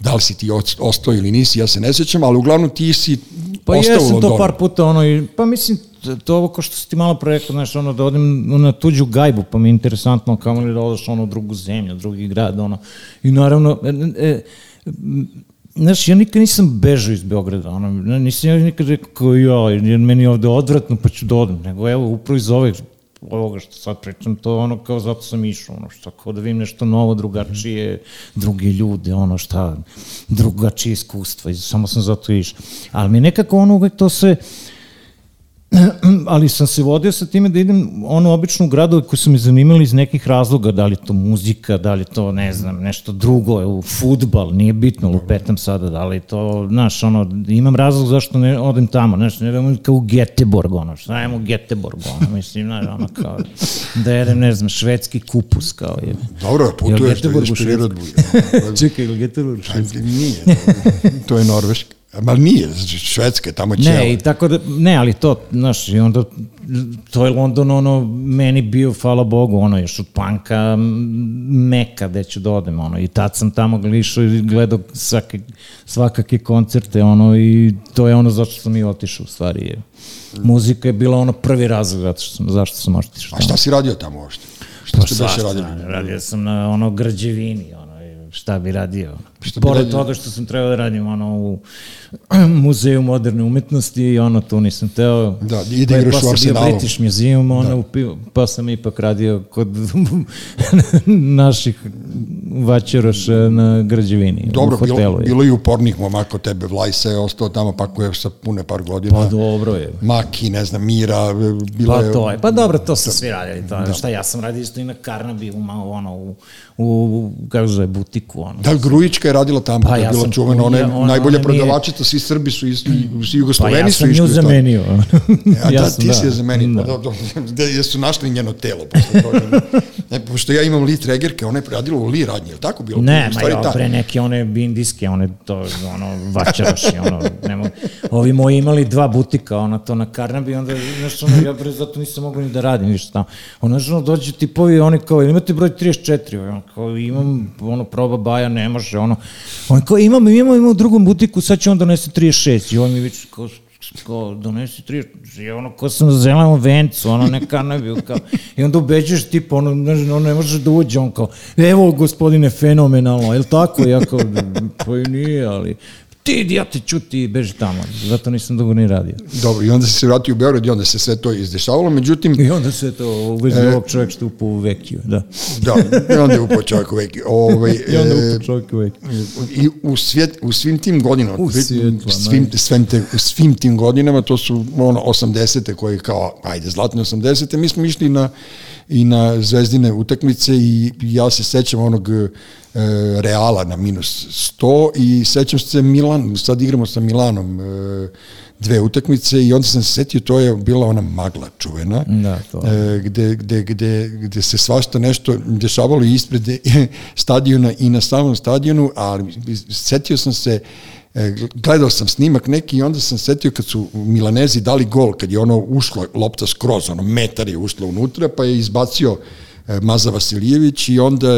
da li si ti ost- ostao ili nisi, ja se ne sećam, ali uglavnom ti si Pa ostao u jesam Londonu. to par puta, ono, i, pa mislim, to ovo ko što si ti malo pre rekao, znaš, ono, da odem na tuđu gajbu, pa mi je interesantno kamo li da odeš ono, u drugu zemlju, drugi grad, ono, i naravno, e, e, Znaš, ja nikad nisam bežao iz Beograda, ono, nisam ja nikad rekao jer meni je ovde odvratno pa ću da odem, nego evo, upravo iz ove, ovoga što sad pričam, to ono kao zato sam išao, ono što kao da vidim nešto novo, drugačije, druge ljude, ono šta, drugačije iskustva, samo sam zato išao. Ali mi nekako ono uvek to sve, ali sam se vodio sa time da idem ono obično u gradove koji su me zanimali iz nekih razloga, da li to muzika, da li to, ne znam, nešto drugo, u futbal, nije bitno, lupetam sada, da li to, znaš, ono, imam razlog zašto ne odem tamo, znaš, ne idem kao u Geteborg, ono, šta idem u Geteborg, ono, mislim, znaš, ono, kao, da jedem, ne znam, švedski kupus, kao je. Dobro, putuješ da Švedskoj? prirodbu. Čekaj, ili Geteborg? Ajde, nije, to je Norveška. Ma nije, Švedska je tamo ćela. Ne, i tako da, ne, ali to, znaš, i onda, to je London, ono, meni bio, hvala Bogu, ono, još od panka meka gde ću da odem, ono, i tad sam tamo išao i gledao svake, svakake koncerte, ono, i to je ono zašto sam i otišao, u stvari, je. Muzika je bila ono prvi razlog zato što sam, zašto sam otišao. A šta si radio tamo uopšte? Šta Pa ste beše svašta, radili? Radio sam na ono građevini, ono, šta bi radio. Šta bi Pored radio? toga što sam trebao da radim ono u muzeju moderne umetnosti i ono tu nisam teo. Da, i da Pa igraš u Arsenalu. British Museum, ono, da. pa sam ipak radio kod naših vaćeroša na građevini, Dobro, u hotelu. bilo, je. bilo i upornih momaka od tebe. Vlajsa je ostao tamo, pa ko je sa pune par godina. Pa dobro je. Maki, ne znam, Mira, bila Pa je... to je, pa dobro, to su svi radili, to, da. šta ja sam radio isto i na Karnabi, u, ono, u, u, kako se zove, butiku, ono. Da, Grujička je radila tamo, Pa pa, je ja bila sam- čuvena, ona je ona- najbolja ona prodavačica, svi Srbi su, iz, svi Pa Jugosloveni ja su sam išli nju u to. zamenio. A da, sam, ti si je zamenio. Da. Pa, da, da, da, jesu našli njeno telo posle toga. E, pošto ja imam Lee Tregerke, ona je radila u Lee radnji, je li tako bilo? Ne, ma ja, da. pre neke one indijske, one to, ono, vačaraši, ono, ne mogu. Ovi moji imali dva butika, ono, to na Karnabi, onda, znaš, ono, ja bre, zato nisam mogao ni da radim, više tamo. Ono, znaš, ono, dođu tipovi, oni kao, imate broj 34, ono, kao, imam, ono, proba baja, ne može, ono, on kao, imam, imam, imam u drugom butiku, sad će on donese 36, i on mi već, kao, kao donesi 30, i ono ko sam na zelenom vencu, ono ne karnabiju, kao, i onda ubeđuješ tipa, ono, ne, ono ne možeš da uđe, on kao, evo gospodine, fenomenalno, je li tako? Ja kao, pa i nije, ali ti idioti, čuti i beži tamo. Zato nisam dugo ni radio. Dobro, i onda se vratio u Beograd i onda se sve to izdešavalo, međutim... I onda se to u vezi e, ovog čovjek što upao u vekiju, da. Da, i onda je upao čovjek u vekiju. Ovaj, I onda je upao čovjek u vekiju. I u, svjet, u svim tim godinama, u svjetla, svim, svim, te, u svim tim godinama, to su ono 80. koje kao, ajde, zlatne 80. Mi smo išli na i na zvezdine utakmice i ja se sećam onog e, Reala na minus 100 i sećam se Milan, sad igramo sa Milanom e, dve utakmice i onda sam se setio, to je bila ona magla čuvena, da, to. E, gde, gde, gde, gde se svašta nešto dešavalo ispred stadiona i na samom stadionu, ali setio sam se gledao sam snimak neki i onda sam setio kad su Milanezi dali gol, kad je ono ušlo, lopta skroz, ono metar je ušlo unutra, pa je izbacio E, Maza Vasilijević i onda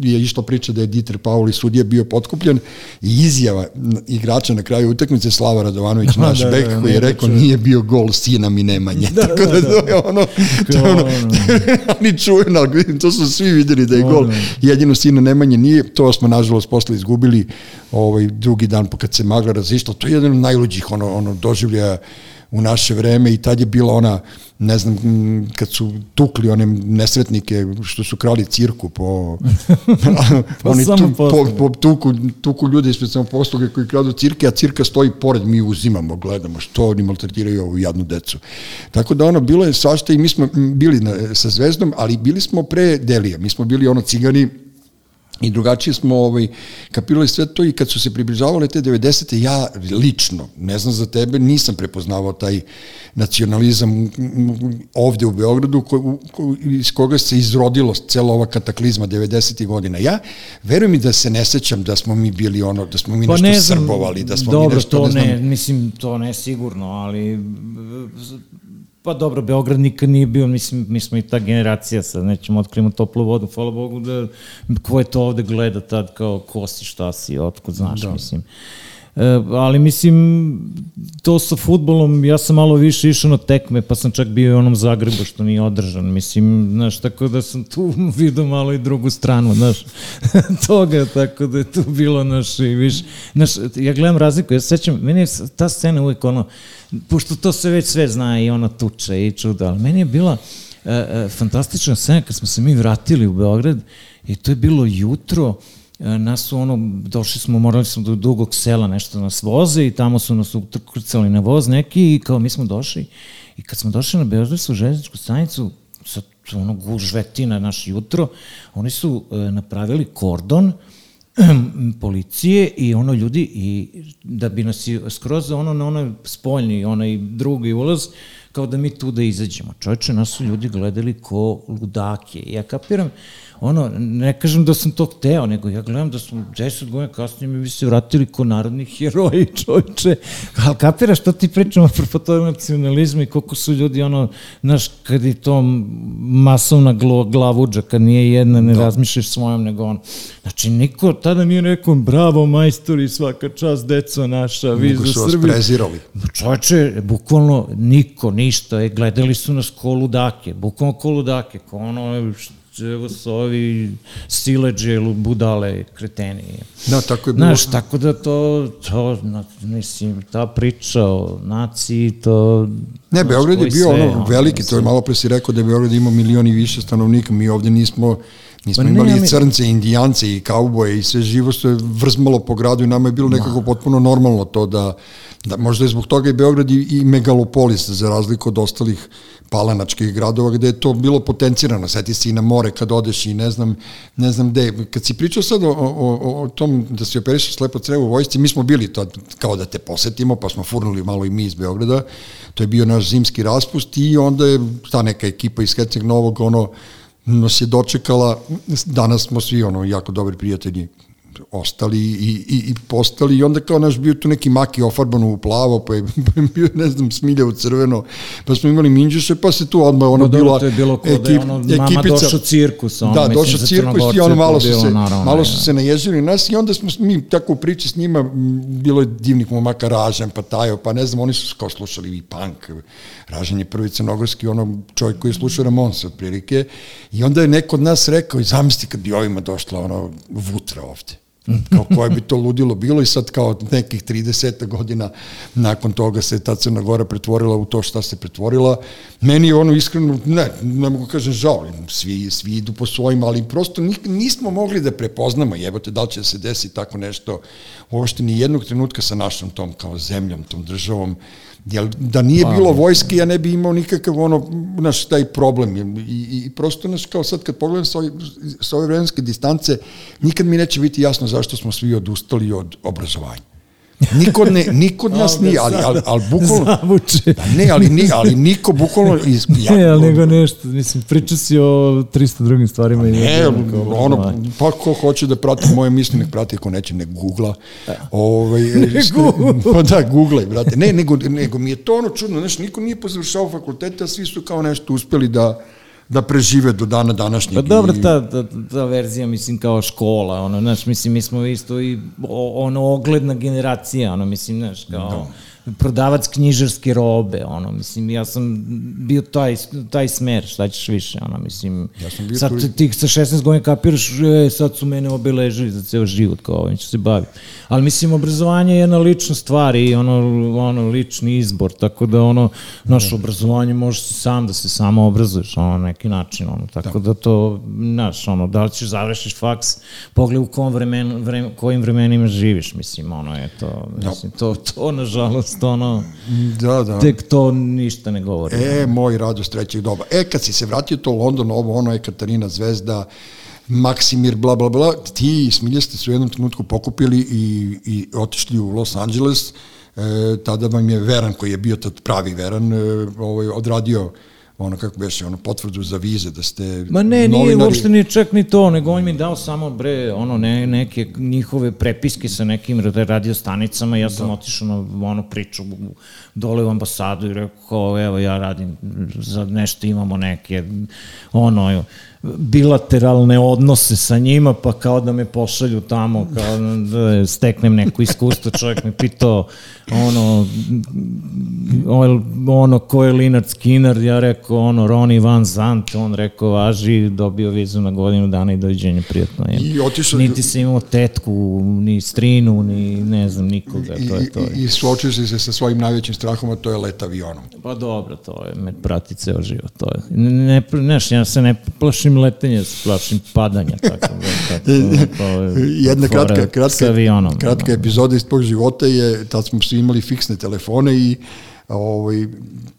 je išla priča da je Dieter Pauli sudija bio potkupljen i izjava igrača na kraju utakmice Slava Radovanović, da, naš da, bek, da, koji je rekao nije bio gol sina mi Nemanje. Da, Tako da, da, to je ono, to je ono, oni čujeno, ali to su svi videli da je gol. Jedino sina Nemanje nije, to smo nažalost posle izgubili ovaj, drugi dan kad se magla razišla. To je jedan od najluđih ono, ono doživljaja u naše vreme i tad je bila ona, ne znam, kad su tukli one nesretnike što su krali cirku po... po oni tu, po, po, tuku, tuku ljude ispred samoposluge koji kradu cirke, a cirka stoji pored, mi uzimamo, gledamo što oni maltretiraju ovu jadnu decu. Tako da ono, bilo je svašta i mi smo bili na, sa Zvezdom, ali bili smo pre Delija, mi smo bili ono cigani I drugačije smo ovaj, kapirali sve to i kad su se približavale te 90. ja lično, ne znam za tebe, nisam prepoznavao taj nacionalizam ovde u Beogradu ko, ko, iz koga se izrodilo cela ova kataklizma 90. godina. Ja verujem i da se ne sećam da smo mi bili ono, da smo mi pa nešto znam, srbovali, da smo dobro, mi nešto, to ne, znam, mislim, to ne sigurno, ali Pa dobro, Beograd nikad nije bio, mislim, mi smo i ta generacija, sad nećemo otkrimo toplu vodu, hvala Bogu da ko je to ovde gleda tad kao ko si, šta si, otkud znaš, da. mislim. E, ali mislim, to sa futbolom, ja sam malo više išao na tekme, pa sam čak bio i onom Zagrebu što nije održan, mislim, znaš, tako da sam tu vidio malo i drugu stranu, znaš, toga, tako da je tu bilo, znaš, i više, znaš, ja gledam razliku, ja sećam, meni je ta scena uvek ono, pošto to se već sve zna i ona tuča i čuda, ali meni je bila e, e, fantastična scena kad smo se mi vratili u Beograd i to je bilo jutro, nas su ono, došli smo, morali smo do dugog sela nešto nas voze i tamo su nas ukrcali na voz neki i kao mi smo došli i kad smo došli na Beogradsku železničku stanicu, sa ono gužvetina naš jutro, oni su e, napravili kordon, policije i ono ljudi i da bi nas skroz ono na onaj spoljni, onaj drugi ulaz, kao da mi tu da izađemo. Čovječe, nas su ljudi gledali ko ludake. Ja kapiram, ono, ne kažem da sam to hteo, nego ja gledam da smo 10 godina kasnije mi bi se vratili ko narodni heroji, čovječe. Ali kapira što ti pričamo pro tog nacionalizma i koliko su ljudi, ono, znaš, kad je to masovna glavuđa, kad nije jedna, ne da. razmišljaš svojom, nego on. Znači, niko tada nije rekao, bravo majstori, svaka čast, deco naša, vi za Srbiju. Niko su vas prezirali. Čovječe, bukvalno niko, ništa, e, gledali su nas ko ludake, bukvalno ko ludake, ko ono, evo su ovi sileđe, budale, kreteni. Da, tako je bilo. Znaš, tako da to, to, mislim, ta priča o naciji, to... Ne, Beograd je bio sve, ono veliki, to je malo pre si rekao da je Beograd imao milion i više stanovnika, mi ovde nismo Mi smo pa imali ne, i crnce, i indijance, i kauboje, i sve živo što je vrzmalo po gradu i nama je bilo nekako potpuno normalno to da, da možda je zbog toga i Beograd i, i megalopolis, za razliku od ostalih palanačkih gradova gde je to bilo potencirano, seti se i na more kad odeš i ne znam, ne znam gde. Kad si pričao sad o, o, o tom da se operišeš slepo crevo u vojsci, mi smo bili to kao da te posetimo, pa smo furnuli malo i mi iz Beograda, to je bio naš zimski raspust i onda je ta neka ekipa iz Heceg Novog, ono, nas je dočekala, danas smo svi ono jako dobri prijatelji ostali i, i, i postali i onda kao naš bio tu neki maki ofarban u plavo, pa je, pa je bio, ne znam, smilja u crveno, pa smo imali minđuše, pa se tu odmah ono no, bila to je bilo ekip, da je ono, ekipica, mama došao cirkus, ono, da, došao cirkus i ono malo su se, naravno, malo su se naježili nas i onda smo mi tako u priči s njima, bilo je divnih momaka Ražan, pa Tajo, pa ne znam, oni su kao slušali i punk, Ražan je prvi crnogorski, ono čovjek koji je slušao Ramonsa otprilike i onda je neko od nas rekao i zamisli kad bi ovima došla ono vutra ovde kao koje bi to ludilo bilo i sad kao nekih 30 godina nakon toga se ta Crna Gora pretvorila u to šta se pretvorila. Meni je ono iskreno, ne, ne mogu kažem žao, svi, svi idu po svojim, ali prosto nismo mogli da prepoznamo, jebote, da li će da se desi tako nešto, uopšte ni jednog trenutka sa našom tom kao zemljom, tom državom, Jel, da nije pa, bilo vojske, ja ne bi imao nikakav ono, naš, taj problem. I, i, i prosto, naš, kao sad kad pogledam sa, ove, sa ove vremenske distance, nikad mi neće biti jasno zašto smo svi odustali od obrazovanja. Niko, ne, niko od nas nije, ali, ali, ali bukvalno... Zavuče. Da ne, ali, ni, ali niko bukvalno... Iz, ja, ne, ali nego nešto, mislim, priča si o 300 drugim stvarima. Pa ne, ono, pa ko hoće da prati moje misli, nek prati, ako neće, nek googla. Ovaj, ne googla. Pa da, googlaj, brate. Ne, nego, nego mi je to ono čudno, znaš, niko nije pozavršao fakultete, a svi su kao nešto uspeli da da prežive do dana današnjeg. Pa dobro, ta, ta, ta verzija, mislim, kao škola, ono, znaš, mislim, mi smo isto i ono, ogledna generacija, ono, mislim, znaš, kao... Da prodavac knjižarske robe, ono, mislim, ja sam bio taj, taj smer, šta ćeš više, ono, mislim, ja sam bio sad tu... ti sa 16 godina kapiraš, e, sad su mene obeležili za ceo život, kao ovim ću se baviti. Ali mislim, obrazovanje je jedna lična stvar i ono, ono lični izbor, tako da ono, naše obrazovanje može se sam da se samo obrazuješ, ono, na neki način, ono, tako da, da to, znaš, ono, da li ćeš završiš faks, pogled u kom vremen, vreme, kojim vremenima živiš, mislim, ono je to, da. mislim, to, to, nažalost, nažalost, ono, da, da. tek to ništa ne govori. E, moj radost trećeg doba. E, kad si se vratio to u London, ovo, ono je Katarina Zvezda, Maksimir, bla, bla, bla, ti i Smilja ste se u jednom trenutku pokupili i, i otišli u Los Angeles, e, tada vam je Veran, koji je bio tad pravi Veran, e, ovaj, odradio ono kako beše, ono potvrdu za vize da ste Ma ne, novinari... nije uopšte ni čak ni to, nego on mi dao samo bre, ono ne, neke njihove prepiske sa nekim radio stanicama, ja sam da. otišao na ono priču dole u ambasadu i rekao, evo ja radim za nešto, imamo neke ono bilateralne odnose sa njima, pa kao da me pošalju tamo, kao da steknem neko iskustvo, čovjek me pitao ono, ono ko je Linard Skinner, ja rekao ono Ronnie Van Zant, on rekao važi, dobio vizu na godinu dana i dođenje prijatno. Je. I otišao... Niti se imao tetku, ni strinu, ni ne znam nikoga, to je to. I, i suočio se sa svojim najvećim strahom, a to je let avionom. Pa dobro, to je, me prati ceo život, to je. Ne, ne, ja se ne plašim letenja, se plašim padanja, tako da, tako, to je, Jedna kratka, kratka, avionom, kratka epizoda iz tog života je, tad smo svi imali fiksne telefone i ovaj,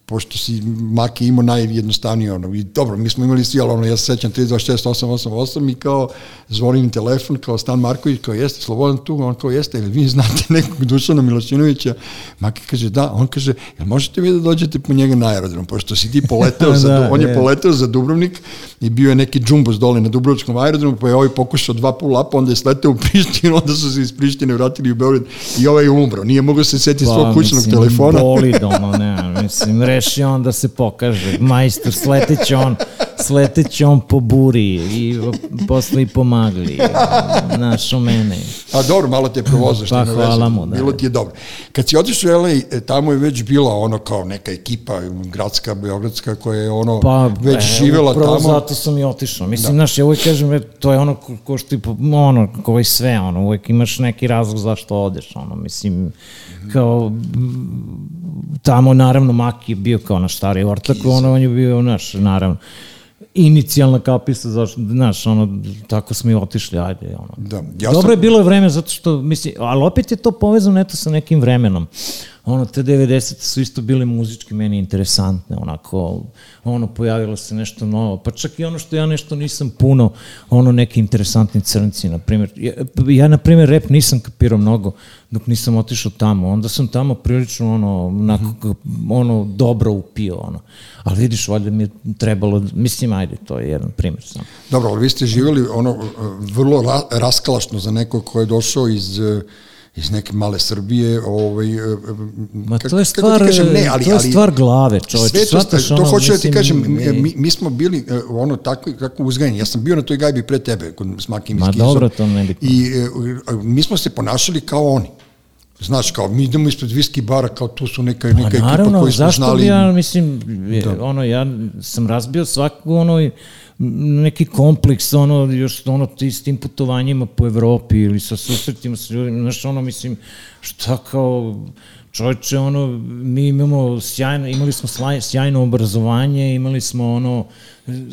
pošto si Maki imao najjednostavnije ono, i dobro, mi smo imali svi, ali ono, ja se sećam 326 i kao zvonim telefon, kao Stan Marković, kao jeste, Slobodan tu, on kao jeste, ili vi znate nekog Dušana Milošinovića, Maki kaže da, on kaže, jel možete vi da dođete po njega na aerodrom, pošto si ti poleteo, za, da, on je poleteo za Dubrovnik i bio je neki džumbos dole na Dubrovskom aerodromu, pa je ovaj pokušao dva pol lapa, onda je sleteo u Prištinu, onda su se iz Prištine vratili u Beograd i ovaj je umro, nije mogao se setiti pa, svog kućnog telefona. Boli doma, ne, mislim, reši on da se pokaže. Majstor, sleteće on, sleteće on po buri i posle i pomagli. Našo mene. A dobro, malo te provozaš. Pa hvala mu, da. Bilo ti je dobro. Kad si otišao u LA, tamo je već bila ono kao neka ekipa gradska, beogradska, koja je ono pa, već e, živela tamo. Pa zato sam i otišao. Mislim, da. znaš, ja uvijek kažem, to je ono ko, ko što ti, ono, ko i sve, ono, uvijek imaš neki razlog zašto odeš, ono, mislim, kao tamo naravno Maki je bio kao naš stari ortak, ono on je bio naš, naravno inicijalna kapisa, zašto, znaš, ono, tako smo i otišli, ajde, ono. Da, ja Dobro sam... je bilo vreme, zato što, mislim, ali opet je to povezano, eto, sa nekim vremenom ono, te 90. su isto bile muzički meni interesantne, onako, ono, pojavilo se nešto novo, pa čak i ono što ja nešto nisam puno, ono, neki interesantni crnci, na primjer, ja, ja na primjer, rap nisam kapirao mnogo, dok nisam otišao tamo, onda sam tamo prilično, ono, onako, -hmm. ono, dobro upio, ono, ali vidiš, valjda mi je trebalo, mislim, ajde, to je jedan primjer sam. Dobro, ali vi ste živjeli, ono, vrlo ra raskalašno za nekog ko je došao iz iz neke male Srbije, ovaj e, e, Ma to je stvar, kažem, ne, ali, to je stvar glave, čoveče. Sve to, to, to hoću da ti kažem, mi, mi smo bili e, ono tako kako uzgajeni. Ja sam bio na toj gajbi pre tebe kod Smakim Ma dobro, to ne bitno. I mi smo se ponašali kao oni. Znaš, kao mi idemo ispred viski bara, kao tu su neka, neka pa, ekipa koji smo zašto zašto bi ja, mislim, da. ono, ja sam razbio svaku ono neki kompleks, ono, još ono, ti s tim putovanjima po Evropi ili sa susretima sa ljudima, znaš, ono, mislim, šta kao, čovječe, ono, mi imamo sjajno, imali smo sjajno obrazovanje, imali smo ono,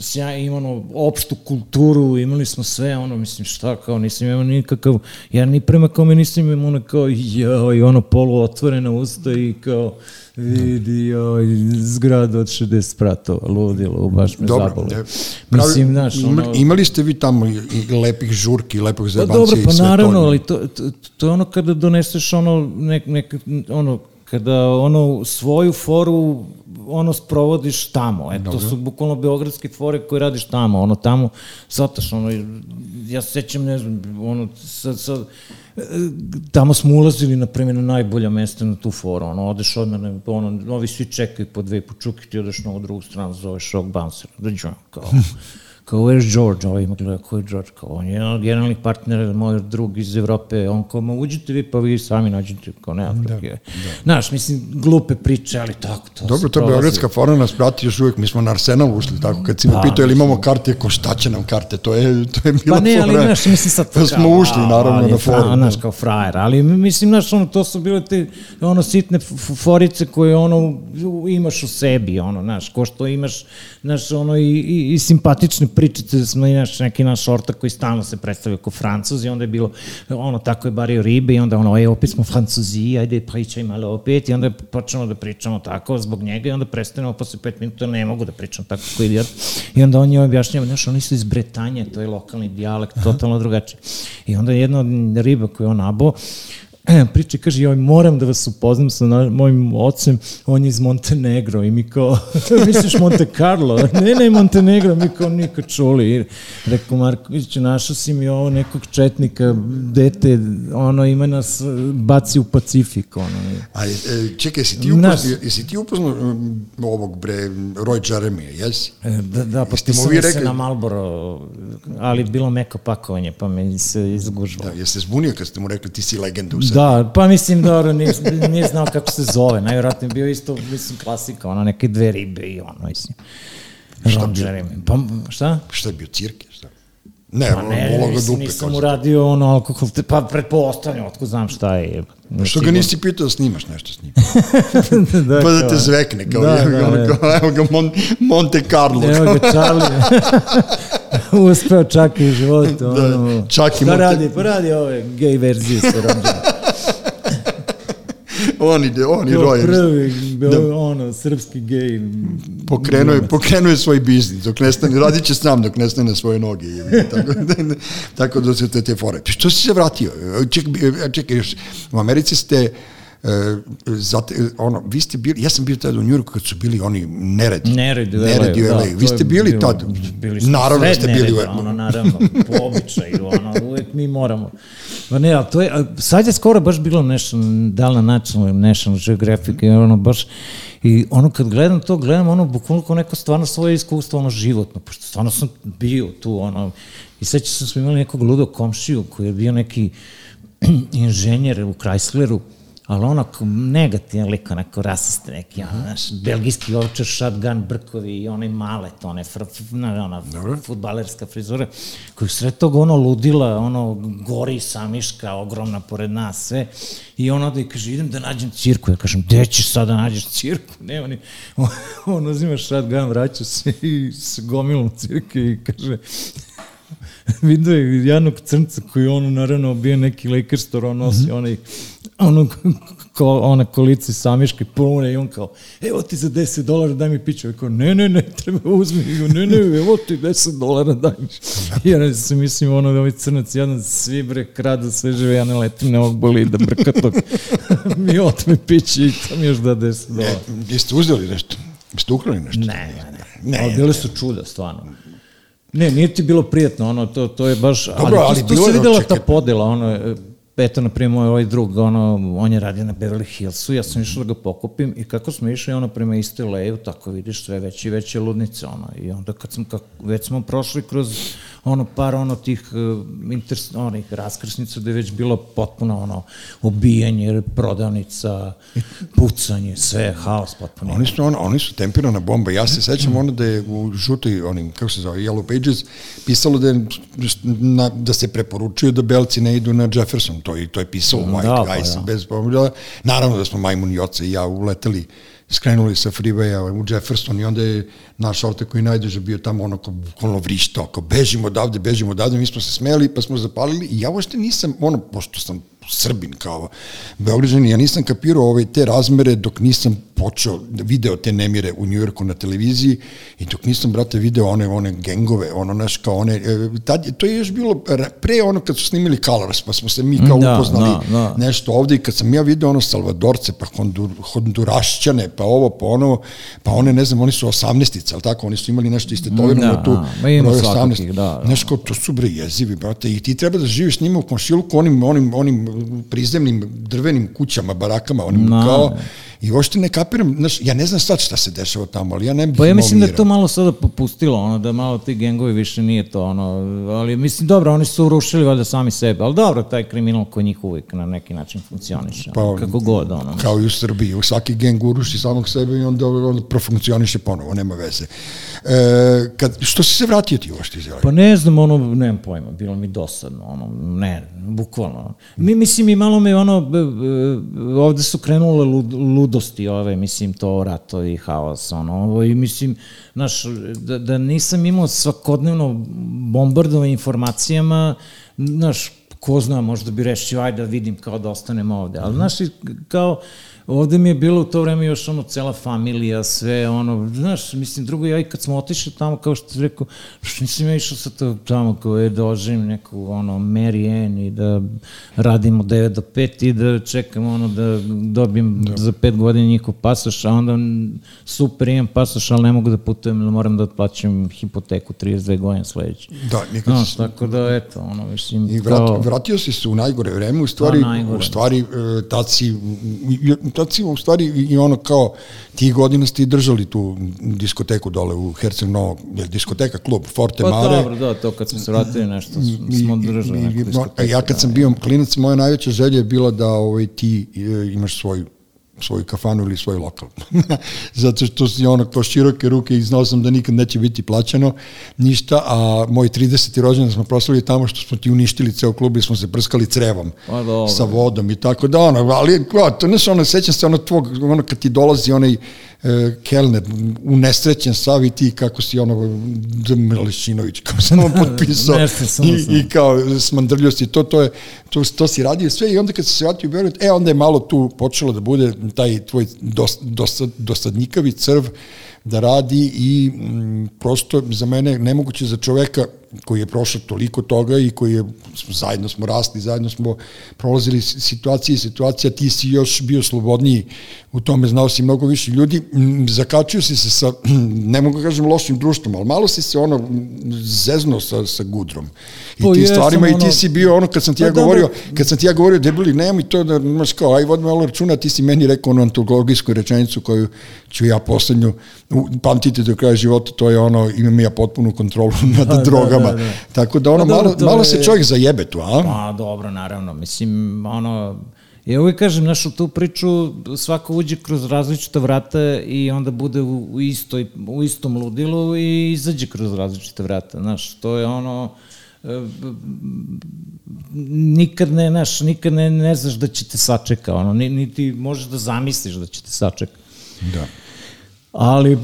sjaj, imamo opštu kulturu, imali smo sve, ono, mislim, šta, kao, nisam imao nikakav, ja ni prema kome nisam imao ono, kao, jao, i ono, polu otvorena usta i kao, vidi, joj, zgrada od 60 spratova, ludilo, baš me Dobro, zabole. e, Mislim, znaš, ono... Imali ste vi tamo i, i lepih žurki, lepog Pa zajebancija dobro, i pa sve naravno, to. ali to, to, to je ono kada doneseš ono, nek, nek, ono, kada ono svoju foru ono sprovodiš tamo. E, to su bukvalno beogradske fore koje radiš tamo. Ono tamo, zataš, ono, ja se sećam, ne znam, ono, sad, sad, tamo smo ulazili, na primjer, na najbolja mesta na tu foru, ono, odeš odmah, na, ono, ovi svi čekaju po dve počuke, ti odeš na ovu drugu stranu, zoveš ovog bouncera, da ću, kao, kao, where's George? Ovo ima gleda, ko je George? Kao, on je jedan od generalnih partnera, moj drug iz Evrope, on kao, ma uđite vi, pa vi sami nađete, kao, nema frke. Da, Znaš, mislim, glupe priče, ali tako, to Dobro, se to je prolazi. Beogradska fora nas prati još uvijek, mi smo na Arsenal ušli, tako, kad si me Pa, pitao ili imamo karte, ko šta će nam karte, to je, to je bila Pa ne, ali znaš, mislim sad... Pa smo ušli, naravno, ali, na foru. Fra, znaš, kao frajer, ali mislim, znaš, ono, to su bile te, ono, sitne forice koje, ono, imaš u sebi, ono, znaš, ko što imaš, znaš, ono, i, i, i simpatične pričice, da smo, znaš, neki naš ortak koji stalno se predstavio kao francuz i onda je bilo, ono, tako je bario ribe i onda, ono, e, opet smo francuzi, ajde, pričaj malo opet i onda počnemo da pričamo tako zbog njega i onda prestanemo posle pet minuta, ne mogu da pričam tako kao idiot. I onda on je objašnjava, znaš, oni su iz Bretanje, to je lokalni dijalekt, totalno drugačiji. I onda jedna od riba koju on nabao, priča i kaže, joj, moram da vas upoznam sa na, mojim ocem, on je iz Montenegro i mi kao, misliš Monte Carlo? Ne, ne, Montenegro, mi kao nikad čuli. Rekao, Marković, našao si mi ovo nekog četnika, dete, ono, ima nas, baci u Pacifik, ono. A e, čekaj, jesi ti upoznao, jesi ti upoznao um, ovog bre, Roy Jeremija, jesi? E, Da, da, potpisao vi mi se rekli- na Malboro, ali bilo meko pakovanje, pa me se izgužilo. Da, jeste zbunio kad ste mu rekli ti si legenda u? Da, pa mislim da nije, nije znao kako se zove, najvjerojatnije bio isto, mislim, klasika, ono, neke dve ribe i ono, mislim. Ron Jeremy. Pa, šta? Šta je bio cirke? Šta? Ne, Pa ne, ga mislim, dupe. nisam uradio ono alkohol, pa pretpostavljam, otko znam šta je. Pa Što ga nisi pitao da snimaš nešto s njim? da, pa da kao- te zvekne, kao, Da, evo da, ga, da. kao, evo ga Mon, Monte Carlo. Evo ga Charlie. Uspeo čak i u životu. Da, ono, čak i Šta Monte- radi? Pa radi ove gej verzije sa Ron Jeremy. on ide, on i Kao Roy. prvi, da. ono, srpski gej. Pokrenuo je, pokrenuo je svoj biznis, dok nestane, radit će sam dok nestane na svoje noge. jebi, Tako, tako da su te te fore. Što si se vratio? Čekaj, čekaj, još, u Americi ste, e, zate, ono, vi ste bili, ja sam bio tada u Njurku kad su bili oni neredi. Neredi u Neredi u LA, LA. da, vi ste bili bilo- tad. Bili smo Naravno da ste bili u nereda, ono, naravno, po običaju, ono, uvek mi moramo. Pa ne, ali to je, sad je skoro baš bilo nešto, da li na National, National Geographic, i ono baš, i ono kad gledam to, gledam ono, bukvalno kao neko stvarno svoje iskustvo, ono životno, pošto stvarno sam bio tu, ono, i sećam se da smo imali nekog ludog komšiju koji je bio neki inženjer u Chrysleru, ali onako negativan lik, onako rasiste neki, ono, znaš, belgijski ovčar, shotgun, brkovi i onaj malet, one, fr, fr, na, ona, futbalerska frizura, koji sred toga ono ludila, ono, gori samiška, ogromna pored nas, sve, i on ode i kaže, idem da nađem cirku, ja kažem, gde ćeš sad da nađeš cirku, nema ni, on, on uzima shotgun, vraća se i s gomilom cirke i kaže, vidio je jednog crnca koji ono naravno bio neki store, on nosi onaj ono ko, ona kolici samiške pune i on kao, evo ti za 10 dolara daj mi piću. Kao, ne, ne, ne, treba uzmi. I ne, ne, evo ti 10 dolara daj mi. I ja se mislim, ono, da ovaj crnac jedan svi bre kradu sve žive, ja ne letim na ovog bolida brkatog. mi otme piće i to mi još da 10 dolara. E, jeste uzeli nešto? Jeste ukrali nešto? Ne, ne, ne. Ne, ali bile su čuda, stvarno. Ne, nije ti bilo prijetno, ono, to, to je baš... Dobro, ali tu, tu bilo se videla čekaj. ta podela, ono, eto, na primjer, ovaj drug, ono, on je radio na Beverly Hillsu, ja sam išao da ga pokupim i kako smo išli, ono, prema iste leju, tako vidiš sve veće i veće ludnice, ono, i onda kad sam, kako, već smo prošli kroz ono par ono tih inter, onih raskrsnica da je već bilo potpuno ono obijanje, prodavnica, pucanje, sve, haos potpuno. Oni su, on, oni su tempirana bomba. Ja se sećam ono da je u žutoj, onim, kako se zove, Yellow Pages, pisalo da, je, na, da se preporučuje da belci ne idu na Jefferson. To je, to je pisalo u White Da, pa da. bez pomoća. Naravno da smo majmun i oca i ja uleteli skrenuli sa freewaya u Jefferson i onda je naš auto koji najduže bio tamo ono ko bukvalno vrištao, ako bežimo odavde, bežimo odavde, mi smo se smeli pa smo zapalili i ja uopšte nisam, ono, pošto sam Srbin kao Beograđan, ja nisam kapirao ove te razmere dok nisam počeo, da video te nemire u Njujorku na televiziji i dok nisam, brate, video one, one gengove, ono, naš, kao one, e, tad, to je još bilo pre ono kad su snimili Colors, pa smo se mi kao Da, upoznali da, da. nešto ovde i kad sam ja video ono Salvadorce, pa Hondur, Hondurašćane, pa ovo, pa ono, pa one, ne znam, oni su 18 ali tako, oni su imali nešto istetovirano Da, tu, da, ima broj svakakih, da, da. Znaš, kao, to su bre jezivi, brate, i ti treba da živiš s njima u komšiluku, onim, onim, onim prizemnim drvenim kućama, barakama, onim Ma, kao. I uopšte ne kapiram, znaš, ja ne znam sad šta se dešava tamo, ali ja ne bih Pa ja mislim da to malo sada popustilo, ono, da malo ti gengovi više nije to, ono, ali mislim, dobro, oni su urušili valjda sami sebe, ali dobro, taj kriminal kod njih uvijek na neki način funkcioniše, Pa, kako god, ono. Kao i u Srbiji, u svaki geng uruši samog sebe i onda, onda profunkcioniše ponovo, nema veze. E, kad, što si se vratio ti uopšte iz LA? Pa ne znam, ono, nemam pojma, bilo mi dosadno, ono, ne, bukvalno. Mi, mislim, i malo me, ono, ovde su krenule lud, ludosti ove, mislim, to rato i haos, ono, ovo, i mislim, znaš, da, da nisam imao svakodnevno bombardovanje informacijama, znaš, ko zna, možda bi rešio, ajde da vidim kao da ostanem ovde, ali, znaš, i kao, ovde mi je bilo u to vreme još ono cela familija, sve ono, znaš, mislim, drugo, ja i kad smo otišli tamo, kao što ti rekao, što nisam ja išao sa to tamo, kao je da oživim neku, ono, Mary Ann i da radimo 9 do 5 i da čekam, ono, da dobijem da. za 5 godina njihov pasoš, a onda super imam pasoš, ali ne mogu da putujem, jer moram da otplaćam hipoteku 32 godine sledeće. Da, nikad Znaš, si- tako da, eto, ono, mislim, I vrat, kao... vratio si se u najgore vreme, u stvari, Pa, najgore. u stvari, e, tad si, si u stvari i ono kao, tih godina ste i držali tu diskoteku dole u Herceg Novog, je diskoteka, klub, Forte Pa Mare. dobro, da, to kad smo se vratili nešto, smo držali neku diskoteku. Ja kad sam da, bio klinac, moja najveća želja je bila da ovaj, ti e, imaš svoj svoju kafanu ili svoj lokal. Zato što si ono kao široke ruke i znao sam da nikad neće biti plaćano ništa, a moj 30. rođendan smo proslavili tamo što smo ti uništili ceo klub i smo se prskali crevom dobro. sa vodom i tako da ono, ali kao, to nešto ono, sećam se ono tvog, ono kad ti dolazi onaj kelner, unesrećen sav i ti kako si ono D. Melišinović, kako sam on potpisao i, i kao smandrljio si to, to, je, to, to si radio sve i onda kad si se vratio u Beograd, e onda je malo tu počelo da bude taj tvoj dos, dosad, dosadnikavi crv da radi i mm, prosto za mene nemoguće za čoveka koji je prošao toliko toga i koji je, zajedno smo rasli, zajedno smo prolazili situacije i situacija, ti si još bio slobodniji u tome, znao si mnogo više ljudi, zakačio si se sa, ne mogu da kažem lošim društvom, ali malo si se ono zezno sa, sa gudrom i Pa tim jesam, stvarima i ti ono- si bio ono kad sam ti Pa ja dobro. govorio, kad sam ti ja govorio debeli, nemoj to da imaš kao, aj vodi malo računa, ti si meni rekao onu antologijsku rečenicu koju ću ja poslednju pamtiti do kraja života, to je ono, imam ja potpunu kontrolu nad da, drogama. da, da. Tako da ono, Pa dobro, malo, malo je- se čovjek zajebe tu, a? Pa dobro, naravno, mislim, ono, ja uvijek kažem, znaš, u tu priču svako uđe kroz različita vrata i onda bude u, u, istoj, u istom ludilu i izađe kroz različite vrata, znaš, to je ono, e, nikad ne, znaš, nikad ne, ne znaš da će te sačeka, ono, ni, niti možeš da zamisliš da će te sačeka. Da. Ali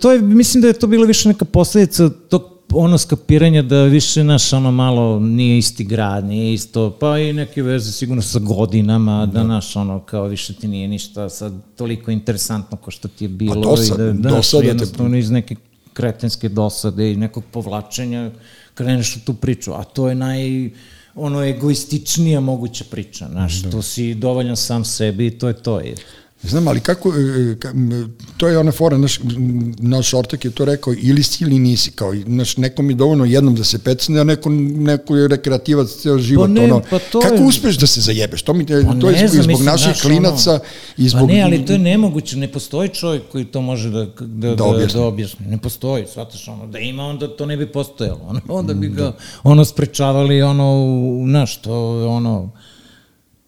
to je, mislim da je to bila više neka posledica tog ono skapiranja da više naš ono malo nije isti grad, nije isto, pa i neke veze sigurno sa godinama, da, naš ono kao više ti nije ništa sad toliko interesantno ko što ti je bilo dosad- i da, da dosada te- jednostavno iz neke kretenske dosade i nekog povlačenja kreneš u tu priču, a to je naj ono egoističnija moguća priča, znaš, to si dovoljan sam sebi i to je to. Je. Znam, ali kako, e, m, to je ona fora, naš, naš ortak je to rekao, ili si ili nisi, kao, naš, nekom je dovoljno jednom da se pecne, a neko, neko je rekreativac ceo život, ne, ono, pa to kako je- uspeš da se zajebeš, to, mi, Pa to je zbog, znam, zbog mislim, naših znaš, klinaca ono, i zbog... Pa ne, ali to je nemoguće, ne postoji čovjek koji to može da, da, da, objasni. da objasni. Ne postoji, shvataš, ono, da ima, onda to ne bi postojalo. Ono, onda bi ga, ono, sprečavali, ono, u- znaš, to, ono,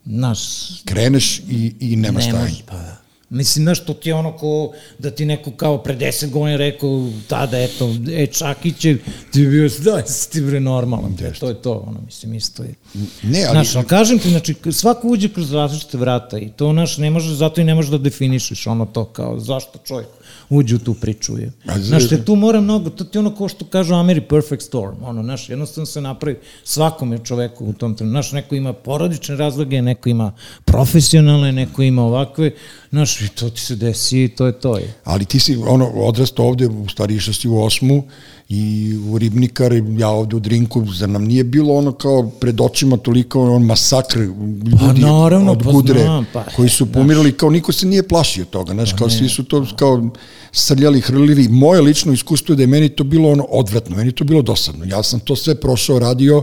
znaš, Kreneš i, i nema ne stajanja. može, pa da. Mislim, znaš, to ti je ono ko, da ti neko kao pre deset godina rekao, tada, eto, e, Čakić je, ti bi bio, da, si ti bre normalan, e, to je to, ono, mislim, isto je. Ne, ali, Znaš, ali kažem ti, znači, svako uđe kroz različite vrata i to, znaš, ne može, zato i ne možeš da definišeš ono to kao, zašto čovjek uđe u tu priču. Je. Znaš, te tu mora mnogo, to ti je ono kao što kažu Ameri perfect storm, ono, znaš, jednostavno se napravi svakome čoveku u tom trenutku, znaš, neko ima porodične razloge, neko ima profesionalne, neko ima ovakve, znaš, i to ti se desi i to je to. Je. ali ti si ono, odrastao ovde, u stvari išao si u osmu i u Ribnikar, i ja ovde u Drinku, zar nam nije bilo ono kao pred očima toliko on masakr ljudi Pa naravno, od pa Gudre, znam, pa, koji su pomirali, kao niko se nije plašio toga, znaš, kao svi su to kao srljali, hrlili. Moje lično iskustvo je da je meni to bilo ono odvratno, meni to bilo dosadno. Ja sam to sve prošao, radio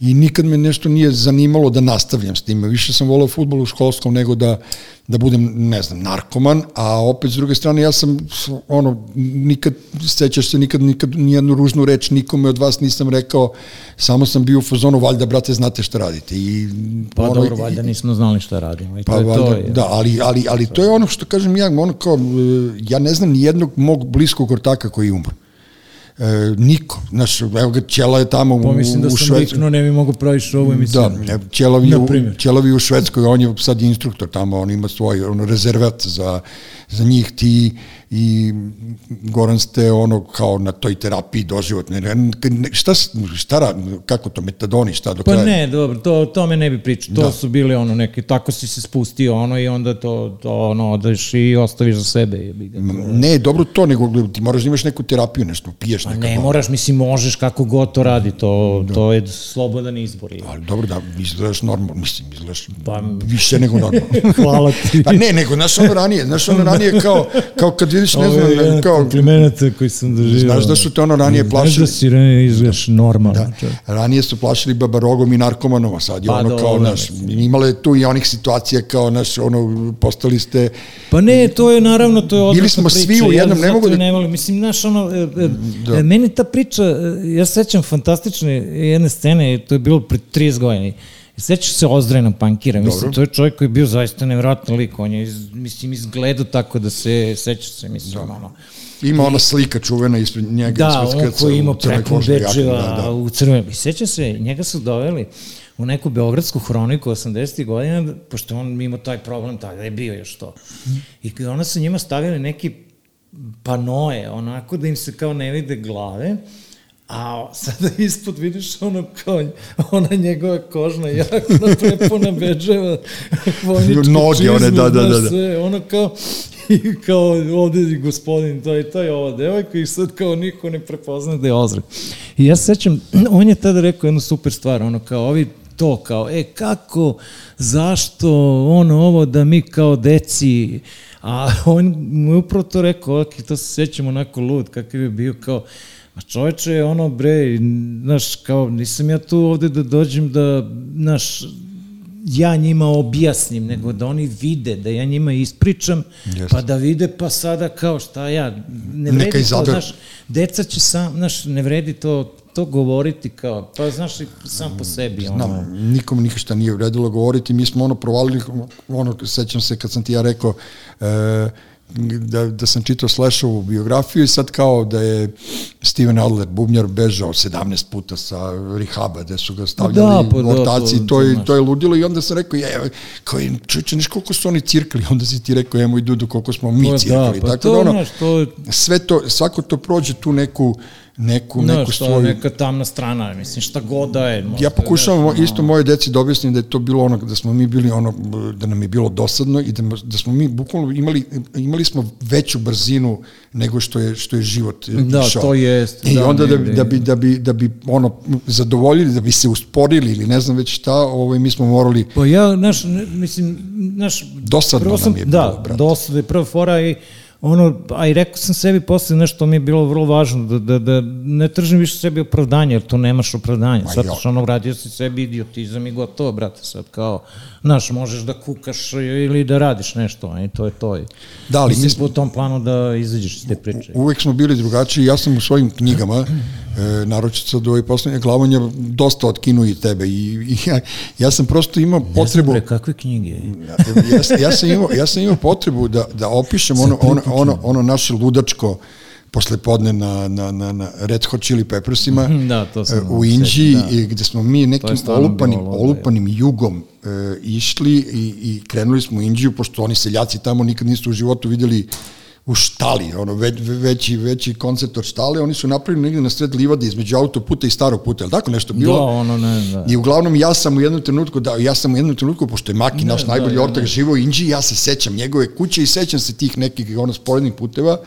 i nikad me nešto nije zanimalo da nastavljam s time. Više sam volao futbol u školskom nego da da budem, ne znam, narkoman, a opet s druge strane ja sam ono, nikad, sećaš se, nikad, nikad nijednu ružnu reč nikome od vas nisam rekao, samo sam bio u fazonu, valjda, brate, znate šta radite. I, Pa ono, dobro, valjda nismo znali šta radimo i to Pa je to. valjda, Je. da, ali, ali, ali to je ono što kažem ja, ono kao, e, ja ne znam ni jednog mog bliskog ortaka koji je umro. E, niko, znaš, evo ga, Ćela je tamo Pa u, mislim da u sam Švedskoj. riknuo, ne bi mogu praviš ovu emisiju. Da, Ćelavi, u. Ćelavi u Švedskoj, on je sad instruktor tamo, on ima svoj ono, rezervat za, za njih, ti i Goran ste ono kao na toj terapiji doživotne. Ne, ne, šta, šta, kako to, metadoni, šta do Pa kraja? ne, dobro, to, to me ne bi pričao. To Da. su bili ono neki, tako si se spustio ono i onda to, to ono, odeš i ostaviš za sebe. Ne, dobro to, nego ti moraš da imaš neku terapiju, nešto, piješ Pa nekako. ne moraš, mislim, možeš kako god to radi, to, to je slobodan izbor. Ali dobro da izgledaš normalno, mislim, izgledaš Pa- više nego normalno. Hvala ti. Pa ne, nego, znaš ono ranije, znaš ono ranije kao, kao kad vidiš, ne Ovo je znam, kao, kompliment koji sam doživao. Znaš da su te ono ranije Znaš plašili? da si ranije izgledaš normalno. Da. Ranije su plašili babarogom i narkomanom, a sad je Pa ono kao, naš, imale tu i onih situacija kao, naš, ono, postali ste, Pa ne, to je naravno, to je odvratna Bili smo svi priča, u jednom, ja ne mogu da- Ne volim, mislim, znaš, ono, e, e, Da. meni ta priča, e, ja se sećam fantastične jedne scene, to je bilo pre 30 godina, Sećaš se Ozdrajna Pankira, mislim, Dobro. to je čovjek koji je bio zaista nevjerojatan lik, on je, iz, mislim, izgledao tako da se, sećaš se, mislim, ono, ima ona slika čuvena ispred njega. Da, on koji ima prepun bečeva da, da. u crvenom. I seća se, njega su doveli u neku beogradsku hroniku 80. godina, pošto on imao taj problem, tada je bio još to. I ona su njima stavili neki panoje, onako da im se kao ne vide glave, a sada ispod vidiš ono kao ona njegova kožna jakna prepuna beđeva, vojničke Noge one, da, da, da, da. sve, ono kao, i kao ovde je gospodin, to je, to je ova devojka i sad kao niko ne prepozna da je ozre. I ja se sećam, on je tada rekao jednu super stvar, ono kao ovi to kao, e kako, zašto, ono ovo da mi kao deci, a on mu je upravo to rekao, ok, to se sećam onako lud, kakav je bio kao, A čoveče, ono bre, znaš, kao, nisam ja tu ovde da dođem da, znaš, ja njima objasnim, nego da oni vide, da ja njima ispričam, Jeste. pa da vide, pa sada kao šta ja, ne vredi Neka to, izaberu. znaš, deca će sam, znaš, ne vredi to, to govoriti kao, pa znaš, sam po sebi, ono, Znam, nikom ništa nije vredilo govoriti, mi smo ono provalili, ono, sećam se kad sam ti ja rekao, e, da, da sam čitao Slashovu biografiju i sad kao da je Steven Adler, bubnjar, bežao 17 puta sa rehaba, gde su ga stavljali Da, pa da, to- to, je, to je ludilo i onda sam rekao, je, kao je, čuče, niš koliko su oni cirkli, onda si ti rekao, jemo i Dudu, koliko smo mi Pa cirkli. da, pa Tako to, da ono, to sve to, svako to prođe tu neku neku, No, neku što svoju... neka tamna strana, mislim, šta god da je. možda Ja je pokušavam nešto, isto moje deci da objasnim da je to bilo ono, da smo mi bili ono, da nam je bilo dosadno i da, da smo mi bukvalno imali, imali smo veću brzinu nego što je, što je život Da, išao. to jest, I da, onda da, ne, bi, ne. da, bi, da, bi, da bi ono, zadovoljili, da bi se usporili ili ne znam već šta, ovaj, mi smo morali Pa ja, naš, ne, mislim, naš... Dosadno sam, nam je bilo, Da, brate. dosadno je prva fora i ono, a i rekao sam sebi posle nešto mi je bilo vrlo važno, da, da, da ne tržim više sebi opravdanje, jer tu nemaš opravdanja. Ma Sad što ono uradio si sebi idiotizam i gotovo, brate, sad kao, znaš, možeš da kukaš ili da radiš nešto, i to je to. Da, ali mislim, mi po tom planu da izađeš iz te priče. uvek smo bili drugačiji. Ja sam u svojim knjigama, e, naročito sad u ovoj poslednje glavanja, dosta otkinuo i tebe. I, i ja, ja sam prosto imao potrebu... Bre, kakve knjige? ja, sam- ja, sam imao, ja sam imao potrebu da, da opišem ono, ono, ono, ono naše ludačko poslepodne na, na, na, na Red Hot Chili Peppersima Da, to sam e, u Inđiji da. gde smo mi nekim olupanim, bilo ludo, olupanim jugom e, išli i, i krenuli smo u Inđiju, pošto oni seljaci tamo nikad nisu u životu videli u štali, ono, već, veći, veći koncert od štale, oni su napravili negde na sred livade između autoputa i starog puta, je li tako nešto bilo? Da, ono ne, da. I uglavnom ja sam u jednom trenutku, da, ja sam u jednom trenutku, pošto je Maki, naš da, najbolji ja ortak, živo u Inđiji, ja se sećam njegove kuće i sećam se tih nekih ono sporednih puteva,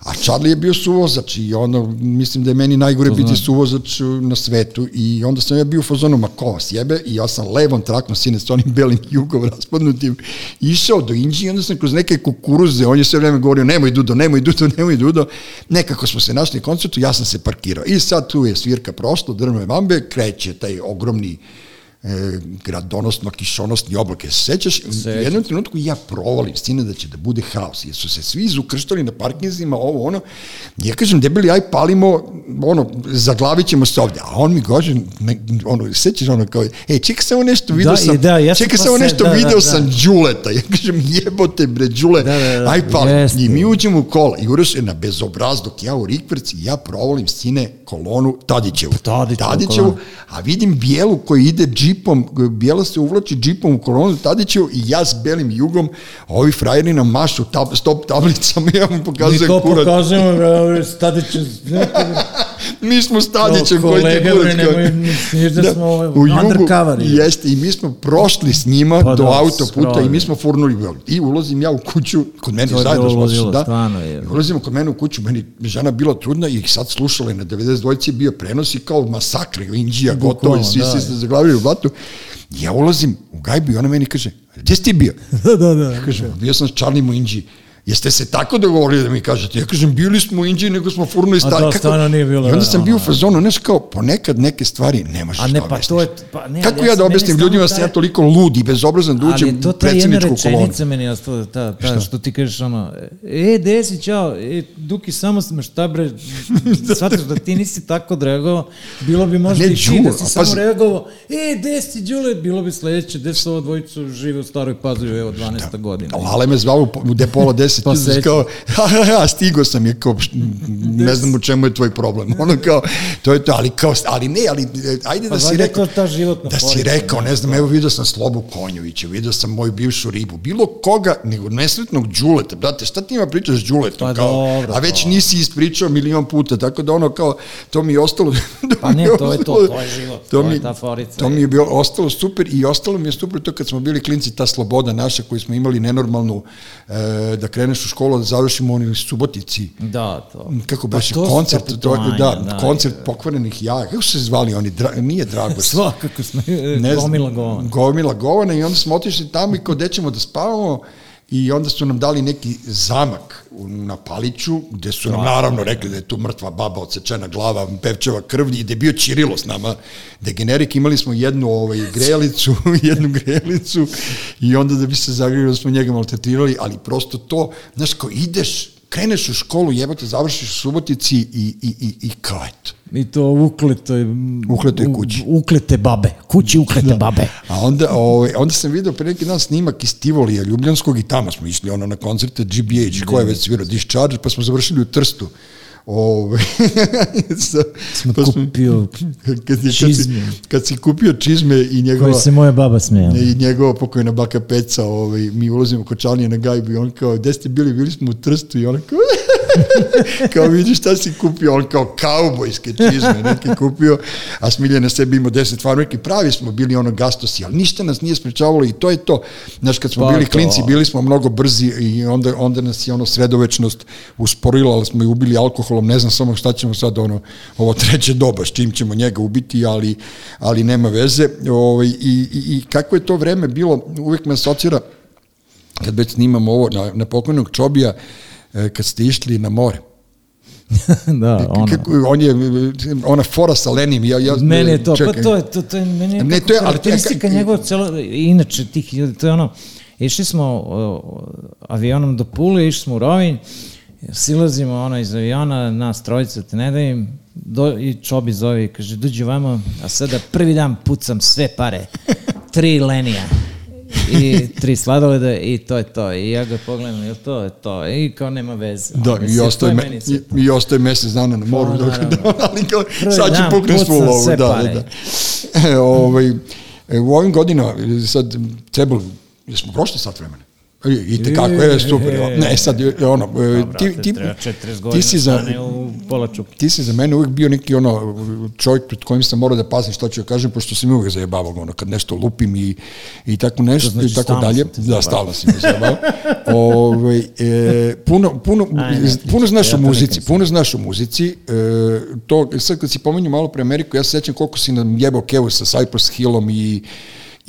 a Charlie je bio suvozač i ono, mislim da je meni najgore biti suvozač uh, na svetu i onda sam ja bio u fazonu, ma ko vas jebe? I ja sam levom traknom sine s onim belim jugom raspadnutim išao do Inđije i onda sam kroz neke kukuruze, on je sve vreme govorio nemoj Dudo, nemoj Dudo, nemoj Dudo, nekako smo se našli na koncertu, ja sam se parkirao. I sad tu je svirka prošlo, drvne vambe, kreće taj ogromni e, gradonosno kišonosni oblake. Se sećaš? U jednom trenutku ja provalim, sine, da će da bude haos, jer su se svi izukrštali na parkinzima, ovo, ono. Ja kažem, debeli, aj palimo, ono, zaglavit ćemo se ovde. A on mi ne, ono, sećaš ono kao, ej, čekaj samo nešto, video Da, sam, da, ja čekaj to samo se- nešto, da, da, video da. sam Đuleta. Ja kažem, jebote bre, Đule, Da, da, da, aj palim. jeste. I mi uđemo u kola i Uroš je na bezobraz dok ja u Rikverci, ja provolim sine kolonu Tadićevu. Tadićevu Tadićevu, kolonu. a vidim bijelu koji ide džipom, bijela se uvlači džipom u kolonu Tadićevu i ja s belim jugom, a ovi frajeri nam mašu tab, stop tablicama ja mu Mi pokazujem to kurac. pokazujemo, bre, Stadić, Mi smo s Tadićem Kao koji ti kolega, bre, kao- nemoj, misliš da smo u jugu, undercover, je. jeste, i mi smo prošli s njima Pa do da, autoputa skroz. i mi smo furnuli i ulazim ja u kuću, kod mene zajedno smo ludilo, da, stvarno je. Ulazimo kod mene u kuću, meni žena bila trudna i sad slušala je na 92 je bio prenos i kao masakre, Indija, gotovo, i svi da. se zaglavili u blatu. Ja ulazim u gajbu i ona meni kaže, gdje si ti bio? Da, da, da. Ja kažem, bio sam s Charlie u Inđiji. Jeste se tako dogovorili da mi kažete? Ja kažem, bili smo u Inđiji, nego smo furnuli A stari. to stvarno nije bilo, I onda da, sam bio u fazonu, znaš kao, ponekad neke stvari ne možeš A ne, da pa objasniš. to je- pa ne, Kako ali ja da objasnim ljudima da ja toliko lud i bezobrazan da Ali uđem je to u ta jedna predsjedničku kolonu? rečenica meni ostala, ta, ta, što ti kažeš ono, e, desi, čao, e, Duki, samo sam, šta bre, shvataš da ti nisi tako reagovao, bilo bi možda Ne, i ti da si samo pazi- reagovao, e, desi, Đule, bilo bi sledeće, gde su ovo dvojicu žive u staroj pazovi, evo, 12. godina. Lale me zvao u u depola 10, Pa pa sećam. kao, ha, ha, ha, stigo sam je, kao, ne znam u čemu je tvoj problem. Ono kao, to je to, ali kao, ali ne, ali e, ajde Pa da si je rekao, ta životna da si rekao, ne znam, evo vidio sam Slobu Konjovića, vidio sam moju bivšu ribu, bilo koga, nego nesretnog Đuleta, brate, šta ti ima pričaš s Đuletom? Pa kao, dobro, a već to. nisi ispričao milion puta, tako da ono kao, to mi je ostalo... Pa ne, je to je to, to je život, to je mi- ta forica. To mi je bilo ostalo super i ostalo mi je super to kad smo bili klinci, ta sloboda naša koju smo imali nenormalnu, e, da kreneš u školu, da završimo oni u Subotici, Da, to. kako Pa baš to koncert, to, putovanja, da, koncert pokvarenih jaja, kako su se zvali oni, Dra, nije Dragos, Svakako smo, ne znam, gomila govana. Gomila govana i onda smo otišli tamo i kao gde ćemo da spavamo i onda su nam dali neki zamak na Paliću, gde su nam naravno rekli da je tu mrtva baba, odsečena glava, pevčeva krv i da je bio Čirilo s nama. Degenerik imali smo jednu ovaj, grelicu, jednu grelicu i onda da bi se zagrili da smo njega maltretirali, ali prosto to, znaš, kao ideš, kreneš u školu, jebote, završiš u Subotici i, i, i, i kao eto. I to ukletoj... Ukletoj u- kući. Uklete babe. Kući uklete babe. A onda, ovaj, onda sam video pre neki dan snimak iz Tivolija Ljubljanskog i tamo smo išli ono na koncerte GBH, ko je već svirao Discharge, pa smo završili u Trstu. Ove, sa, Smo pa kupio kad, je- kad, si, čizme. kad si kupio čizme i njegova, Koji se moja baba smijala. i njegova pokojna baka Peca, ovaj, mi ulazimo kod Čalnije na gajbu i on kao, gde ste bili? Bili smo u Trstu i on kao, kao vidiš šta si kupio, on kao kaubojske čizme neke kupio, a Smilja na sebi imao deset farmerki, pravi smo bili ono gastosi, ali ništa nas nije sprečavalo i to je to. Znaš, kad smo Pa bili to. klinci, bili smo mnogo brzi i onda, onda nas je ono sredovečnost usporila, ali smo i ubili alkoholom, ne znam samo šta ćemo sad ono, ovo treće doba, s čim ćemo njega ubiti, ali, ali nema veze. Ovaj, i, i, I kako je to vreme bilo, uvek me asocira, kad već snimamo ovo, na, na pokojnog Čobija, e, kad ste išli na more. da, ono. Kako, on je, ona fora sa Lenim, ja, ja, Meni je to, čekaj. pa to je, to, to je, meni je, Ne, to je, ali- karakteristika ka- njegova celo, inače tih ljudi, to je ono, išli smo uh, avionom do Pule, išli smo u Rovinj, silazimo ono iz aviona, nas trojica, te ne da im, do, i Čobi zove i kaže, dođi vamo, a sada prvi dan pucam sve pare, tri lenija i tri sladoleda i to je to. I ja ga pogledam, je to je to? I kao nema veze. Da, Ono, i ostaje, me, i, i ostaje mesec dana na moru, Pa, dok, naravno. da, ali kao, Prvi sad će pukne svu lovu. Da, da, da. E, ovaj, e, u ovim godinama, sad, trebalo, jesmo prošli sat vremena? I, te kako, je, super. Ne, sad, je, ono, e, ti, ti, treba 40 ti si za, u pola ti si za mene uvek bio neki ono čovjek pred kojim sam morao da pazim što ću da kažem, pošto sam uvek zajebavao ono, kad nešto lupim i, i tako nešto znači i tako dalje. Da, stalno si me zajebavao. Ove, e, puno, puno, Aj, ne, puno znaš ja o muzici, puno znaš o muzici. E, to, sad kad si pomenuo malo pre Ameriku, ja se sećam koliko si nam jebao kevu sa Cypress Hillom i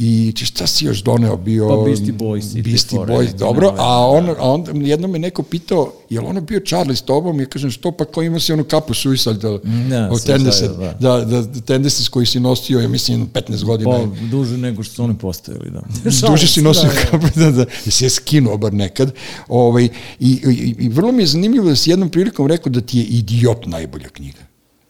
i šta si još doneo bio Pa Beastie Boys Beastie Boys, dobro a on a onda jednom me neko pitao je li ono bio Charlie s tobom ja kažem što pa ko ima si onu kapu suicide da, Da, Tendencies, da. da, da, da Tendencies koji si nosio ja mislim 15 godina Pa, duže nego što su oni postavili, da. duže si nosio Da, da. kapu, da, da, jesi je skinuo bar nekad. Ovaj, i, i, I vrlo mi je zanimljivo da si jednom prilikom rekao da ti je Idiot najbolja knjiga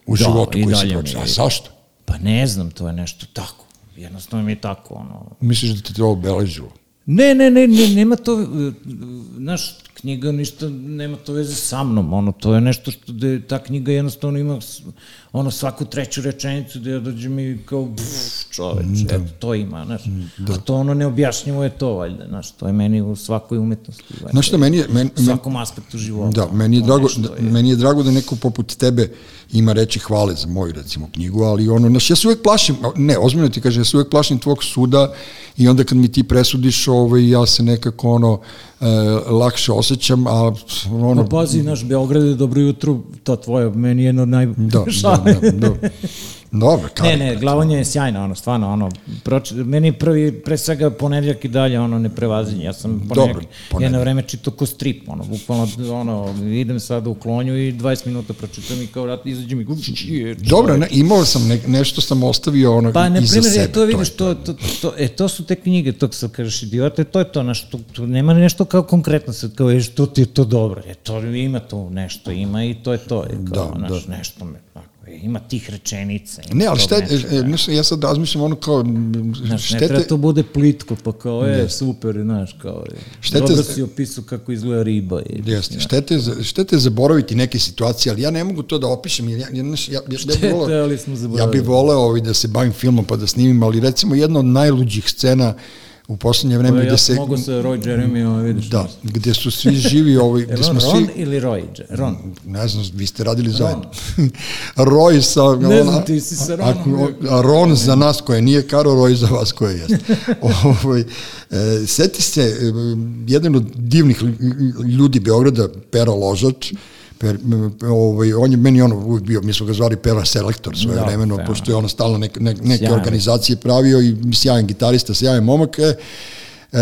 u Da, životu i koji si pročitao. A zašto? Pa ne znam, to je nešto tako. Jednostavno mi je tako, ono. Misliš da te to obeležilo? Ne, ne, ne, ne, nema to, e, znaš, knjiga ništa, nema to veze sa mnom, ono, to je nešto što, da ta knjiga jednostavno ima, ono, svaku treću rečenicu da ja dođem i kao, pff, čoveč, Da. eto, to ima, znaš, a to ono neobjašnjivo je to, valjda, znaš, to je meni u svakoj umetnosti, valjda, Znaš šta, meni je, men, u men, svakom aspektu života. Da, meni je, drago, da, meni je drago da neko poput tebe ima reči hvale za moju, recimo, knjigu, ali ono, znaš, ja se uvek plašim, ne, ozbiljno ti kažem, ja se uvek plašim tvog suda i onda kad mi ti presudiš, ovaj, ja se nekako, ono, e, lakše osjećam, a ono... Pa pazi, naš Beograd je dobro jutro, to tvoje, meni je jedno od naj... Da, da. Da. Dobro, Ne, Kari, ne, glavanje je sjajno, ono, stvarno, ono, proči, meni prvi, pre svega ponedljak i dalje, ono, ne prevazinje, ja sam ponedljak, Dobro, jedno ponedjeljak. vreme čitao ko strip, ono, bukvalno, ono, idem sada u klonju i 20 minuta pročitam i kao rat, izađem i je, Dobro, ne, imao sam, ne, nešto sam ostavio ono, Pa, na iza primjer, sebe. e, to vidiš, je to, to, to, e, to su te knjige, to sad kažeš idiote, to je to, znaš, to, to nema nešto kao konkretno sad, kao, ješ, to ti je to dobro, e, to ima to nešto, ima i to je to, je, kao, Da, znaš, da. nešto me, e, ima tih rečenica. ima Ne, ali šta, je, nečega. e, znaš, ja sad razmišljam ono kao, Znaš, ne štete, treba to bude plitko, pa kao, e, super, znaš, kao, e, Štete dobro si opisao kako izgleda riba. Je, Jeste, štete, za- štete zaboraviti neke situacije, ali ja ne mogu to da opišem, jer ja, ja, znaš, ja, ja, ja, Štete, voleo, ali smo ja bih voleo ovaj, da se bavim filmom pa da snimim, ali recimo jedna od najluđih scena u poslednje vreme Pa gde ja se... mogu sa Roy Jeremy, vidiš. Da, gde su svi živi, ovaj, Je gde smo Ron svi... ili Roy? Ron. Ne znam, vi ste radili zajedno. Roy sa... Ne znam, ti si sa Ronom. A Ron za nas koje nije Karo, Roy za vas koje jeste. ovaj, e, seti se, e, jedan od divnih ljudi Beograda, Pero Ložač, Per, ovaj, on je meni ono uvijek bio, mi smo ga zvali Pera Selektor svoje Da, vremeno, fenomen. pošto je ono stalno nek, nek, neke Sjajan. organizacije pravio i sjajan gitarista, sjajan momak. E, E,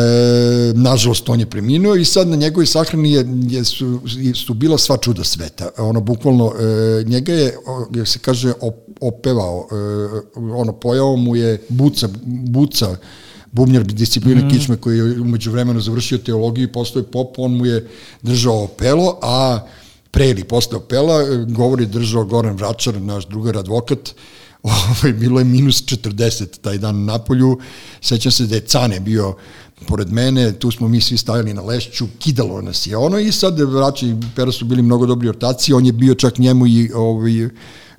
nažalost, on je preminuo i sad na njegovoj sahrani je, je, su, su bila sva čuda sveta. Ono, bukvalno, e, njega je, jak se kaže, op, opevao, e, ono, pojao mu je Buca, Buca, bubnjar discipline mm. Kičme koji je umeđu vremenu završio teologiju i postao je pop, on mu je držao opelo, a pre ili posle opela e, govori držao Goran Vračar, naš drugar advokat, ovaj, bilo je minus 40 taj dan na polju, sećam se da je Cane bio pored mene, tu smo mi svi stajali na lešću, kidalo nas je ono i sad Vračar i Pera su bili mnogo dobri ortaci, on je bio čak njemu i ovaj,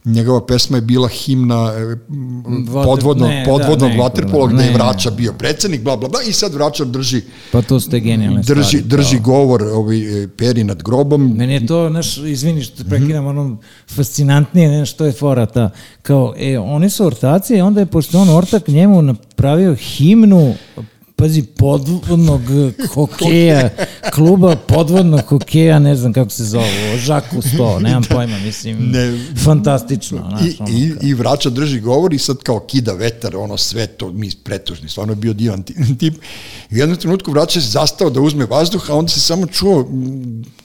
njegova pesma je bila himna e, Vater- podvodno, ne, da, podvodnog ne, vaterpola gde je Vrača bio predsednik, bla, bla, bla, i sad Vrača drži, Pa to ste genijalne drži, stvari. drži kao. govor ovaj, e, peri nad grobom. Meni je to, znaš, izvini što prekidam, ono, fascinantnije, ne, što je fora ta, kao, e, oni su ortaci, onda je, pošto on ortak njemu napravio himnu, pazi, podvodnog hokeja, kluba podvodnog hokeja, ne znam kako se zove, Žaku 100, nemam pojma, mislim, Ne. fantastično, znaš, I, ono, i, I vraća drži govor i sad kao kida vetar, ono sve to, mi pretužni, stvarno je bio divan ti- tip. I u jednom trenutku vraća se zastao da uzme vazduh, a onda se samo čuo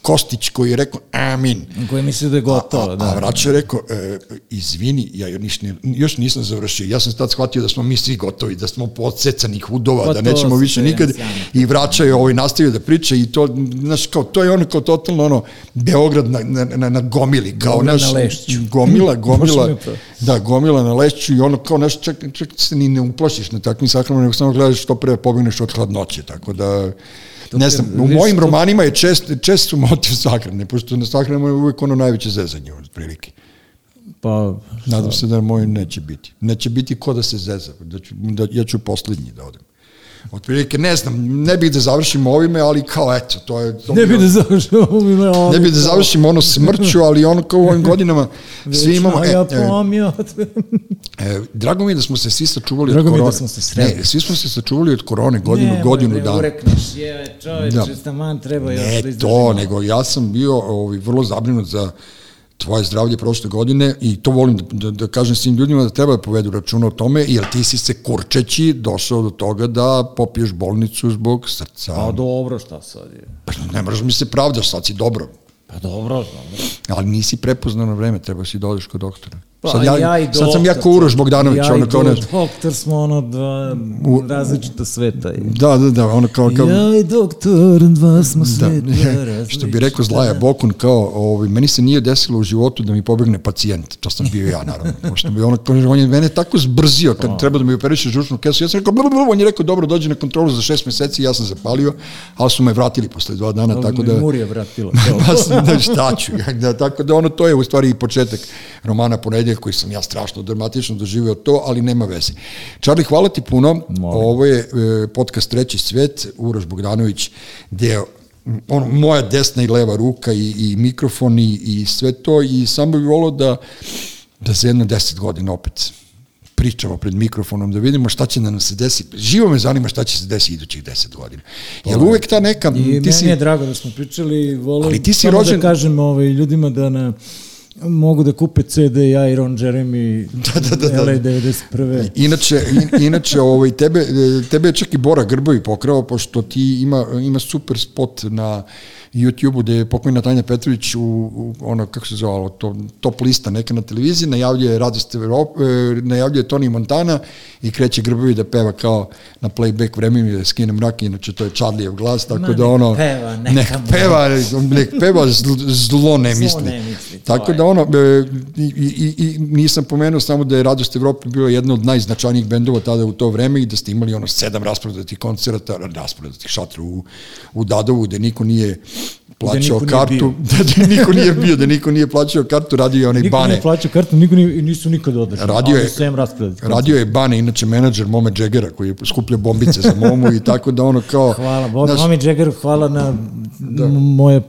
Kostić koji je rekao amin. koji misli da je gotovo, a, da. A vraća je rekao, e, izvini, ja još, još nisam završio. Ja sam tad shvatio da smo mi svi gotovi, da smo podsecanih udova, Pa da to nećemo više nikad. I vraća je ovaj, nastavio da priča i to, znaš, kao, to je ono kao totalno ono, Beograd na, na, na, na gomili, kao Gomila naš, na Lešću. Gomila, gomila, da, gomila na lešću i ono kao nešto, čak, čak se ni ne uplašiš na takvim sahranama, nego samo gledaš što pre pobegneš od hladnoće, tako da, ne znam, u mojim romanima je čest, čest su motiv sahrane, pošto na sahranama je uvijek ono najveće zezanje, od prilike. Pa, Nadam se da moj neće biti. Neće biti ko da se zeza, da ću, da, ja ću poslednji da odem. Otprilike, ne znam, ne bih da završim ovime, ali kao eto, to je... To ne bi da završao, ne bi da završim ono smrću, ali ono kao u ovim godinama svi imamo... ja E, e, pamjat. e, drago mi je da smo se svi sačuvali Drago od mi je da korone. smo se sreli. Ne, svi smo se sačuvali od korone godinu, Nemoj godinu da dana. urekneš, je, čoveče, Da. da. taman treba još da Ne izdržimo. to, nego ja sam bio ovaj, vrlo zabrinut za tvoje zdravlje prošle godine i to volim da, da, da kažem svim ljudima da treba da povedu računa o tome, jer ti si se kurčeći došao do toga da popiješ bolnicu zbog srca. Pa dobro, šta sad je? Pa ne moraš mi se pravdaš, sad si dobro. Pa dobro, dobro. Ali nisi prepoznao na vreme, treba si da odeš kod doktora. Pa sad, ja, ja i sad sam ja doktor, ko Uroš Bogdanović, ja ono i kao ne... doktor smo ono dva različita sveta. I... Da, da, da, ono kao... kao Ja i doktor, dva smo Da, sveta različita. što bi rekao Zlaja Bokun, kao, ovaj, meni se nije desilo u životu da mi pobegne pacijent, to sam bio ja, naravno, pošto bi ono, kaže, on je mene tako zbrzio kad treba da mi operiše žučnu kesu, ja sam rekao, blu, blu, on je rekao, dobro, dođi na kontrolu za šest meseci, ja sam zapalio, ali su me vratili posle dva dana, tako da... Murija vratila. Pa sam, da, šta ću, ja, da, tako da ono, to je u stvari i početak romana Ponedjeljak koji sam ja strašno dramatično doživio to, ali nema veze. Charlie, hvala ti puno, Molim. ovo je e, podcast Treći svet, Uroš Bogdanović, gde ono, moja desna i leva ruka i, i mikrofon i, i sve to i samo bih volao da, da za jedno deset godina opet pričamo pred mikrofonom, da vidimo šta će da nam se desi. Živo me zanima šta će se desiti idućih deset godina. Jer uvek ta neka... I ti meni si, je drago da smo pričali, volim Ali ti si samo rođen- da kažem ovaj, ljudima da na, mogu da kupe CD ja i Ron Jeremy Da, da, da, da. LA 91. Inače, in, inače ovaj, tebe, tebe je čak i Bora Grbovi pokrao, pošto ti ima, ima super spot na YouTube-u gde je pokojna Tanja Petrović u, u ono, kako se zvalo, to, top lista neka na televiziji, najavljuje Radost Evrope, e, najavljuje Toni Montana i kreće Grbovi da peva kao na playback vremenu da skine mrak, inače to je Charliev glas, tako Ma, da ono... peva, neka nek mu- peva, nek peva zlo, zlo ne Zlo misli. ne misli, tako da ono, e, i, i, i nisam pomenuo samo da je Radost Evrope bila jedna od najznačajnijih bendova tada u to vreme i da ste imali ono sedam rasprodatih koncerata, rasprodatih šatra u, u Dadovu, gde niko nije plaćao niko nije kartu, bio. da, da niko nije bio, da niko nije plaćao kartu, radio je onaj Niko Bane. nije plaćao kartu, niko nije, nisu nikad održali. Radio je-. Radio je Bane, inače menadžer Mome Džegera, koji je skupljao bombice za Momu i tako da ono kao... Hvala, Bob, znaš, Mami Jagger, hvala na da. moje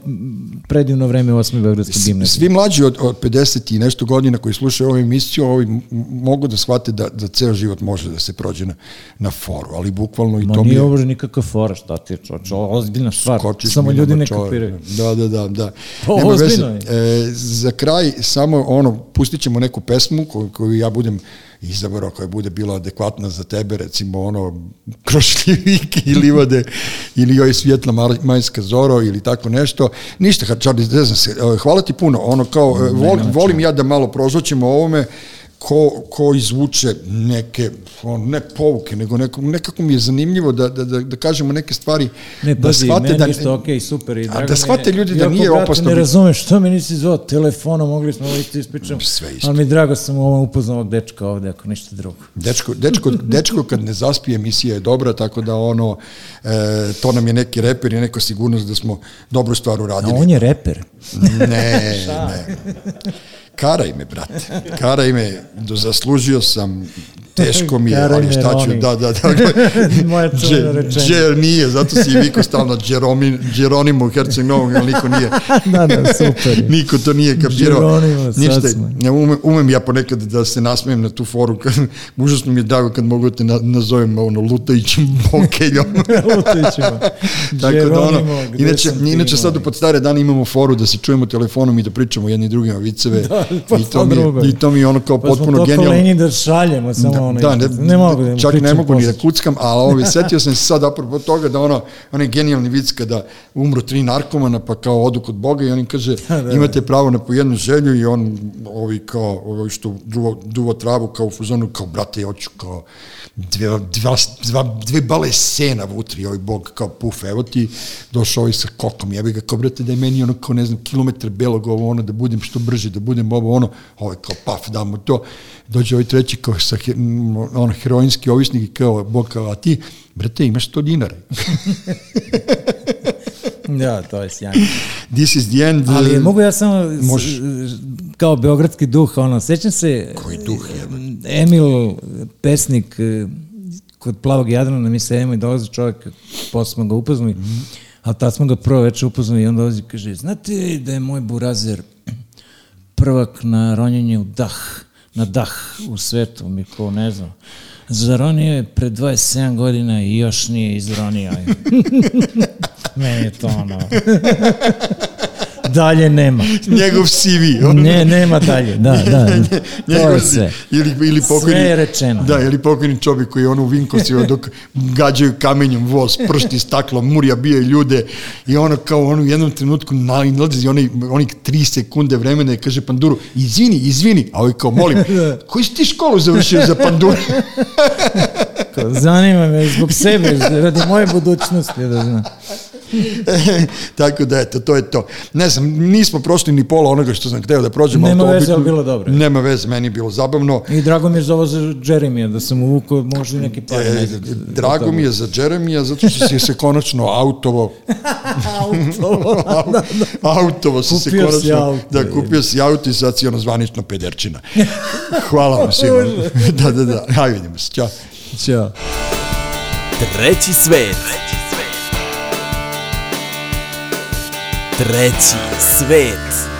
predivno vreme u 8. Beogradskoj gimnaziji. Svi mlađi od, od 50 i nešto godina koji slušaju ovu emisiju, ovi mogu da shvate da, da ceo život može da se prođe na, na foru, ali bukvalno i Ma to mi nije je... ovo nikakva fora, šta ti je čoč, ovo je ozbiljna stvar, skočiš samo ljudi ne kapiraju. Da, da, da, da. Pa, Nema veze. ozbiljno E, za kraj samo ono, pustit ćemo neku pesmu koju, koju ja budem izabrao koja bude bila adekvatna za tebe, recimo ono Krošljivike i livade ili joj svjetla majska zoro ili tako nešto. Ništa, Charlie, ne znam se, e, hvala ti puno, ono kao, e, volim, volim ja da malo prozvaćemo o ovome, ko, ko izvuče neke, ne pouke, nego neko, nekako mi je zanimljivo da, da, da, da kažemo neke stvari, Ne, da pazi, shvate da, isto, okej, super. I A da shvate ljudi da nije brate, opasno ne razumeš, što mi nisi zvao telefonom, mogli smo ovo isto ispričamo. Sve isto. Ali mi drago sam ovo upoznao ovog dečka ovde, ako ništa drugo. Dečko, dečko, dečko kad ne zaspije emisija je dobra, tako da ono, e, to nam je neki reper i neka sigurnost da smo dobru stvar A uradili. on je reper. Ne, ne. Karaj me, brate. Karaj me, zaslužio sam, teško mi je, ali šta ću, Roni. da, da, da. Moja čuvena rečenica. Dže, nije, zato si i vikao stalno Geromi, Geronimo Herceg Novog, ali niko nije, da, da, super. niko to nije kapirao. Ništa, ja umem, umem ja ponekad da se nasmijem na tu foru, kad, užasno mi je drago kad mogu da te na, nazovem ono, lutajućim bokeljom. Lutićima. Tako da ono, inače, inače sad moj? pod stare dane imamo foru da se čujemo telefonom i da pričamo jedni drugima viceve Da, pa i, to to mi drugo i to mi ono kao Pa smo potpuno genijalno. lenji da šaljemo samo ono. Da, ne, ne mogu da čak ne mogu ni da kuckam, ali ovi, setio sam se sad apropo toga da ono, onaj genijalni vic kada umru tri narkomana pa kao odu kod Boga i on im kaže Da, da, imate pravo na po jednu želju i on ovi kao, ovi što duvo, duvo travu kao u fuzonu, kao brate, ja hoću kao dve, dva, dva, dve bale sena vutri, ovaj Bog kao puf, evo ti, došao ovaj sa kokom, jebi ga, kao brate, da je meni ono kao, ne znam, kilometar belog ovo ono, da budem što brže, da budem ovo ono, ovaj kao paf, damo to, dođe ovaj treći kao sa ono, heroinski ovisnik i kao, Bog kao, a ti, brate, imaš 100 dinara. Da, to je sjajno. This is the end. Ali mogu ja samo Možeš. kao beogradski duh, ono, sećam se Koji duh, Emil, pesnik eh, kod Plavog Jadrana, mi se Emil i dolazi čovjek, posle smo ga upoznali, Mhm. a tad smo ga prvo večer upoznali i on dolazi i kaže, znate da je moj burazer prvak na ronjenje u dah, na dah u svetu, mi ko ne znam. Zaronio je pre 27 godina i još nije izronio. Meni je to ono... Dalje nema. njegov CV. ono. Ne, nema dalje, da, da. To Njegov je si- sve. Ili, ili pokojni, Sve je rečeno. Da, ili pokojni čovjek koji je ono u Vinkosima dok gađaju kamenjem voz, pršti staklo, murja bije ljude i ono kao ono u jednom trenutku nalazi onih, onih tri sekunde vremena i kaže Panduru, izvini, izvini, a ovaj kao molim, koji si ti školu završio za Panduru? Zanima me zbog sebe, radi moje budućnosti, da znam. Tako da, eto, to je to. Ne znam, nismo prošli ni pola onoga što sam hteo da prođemo. Nema ali to veze, ali bilo dobro. Nema veze, meni je bilo zabavno. I drago mi je za ovo za Jeremija, da sam uvukao možda i neki par. E, drago mi je za Jeremija, zato što si se konačno autovo, Auto. autovo si se Kupio si konačno, auto, da, kupio si auto i sad si ono zvanično pederčina. Hvala vam svima. da, da, da, hajde vidimo se, ćao. Ćao. Treći svet. Treći svet.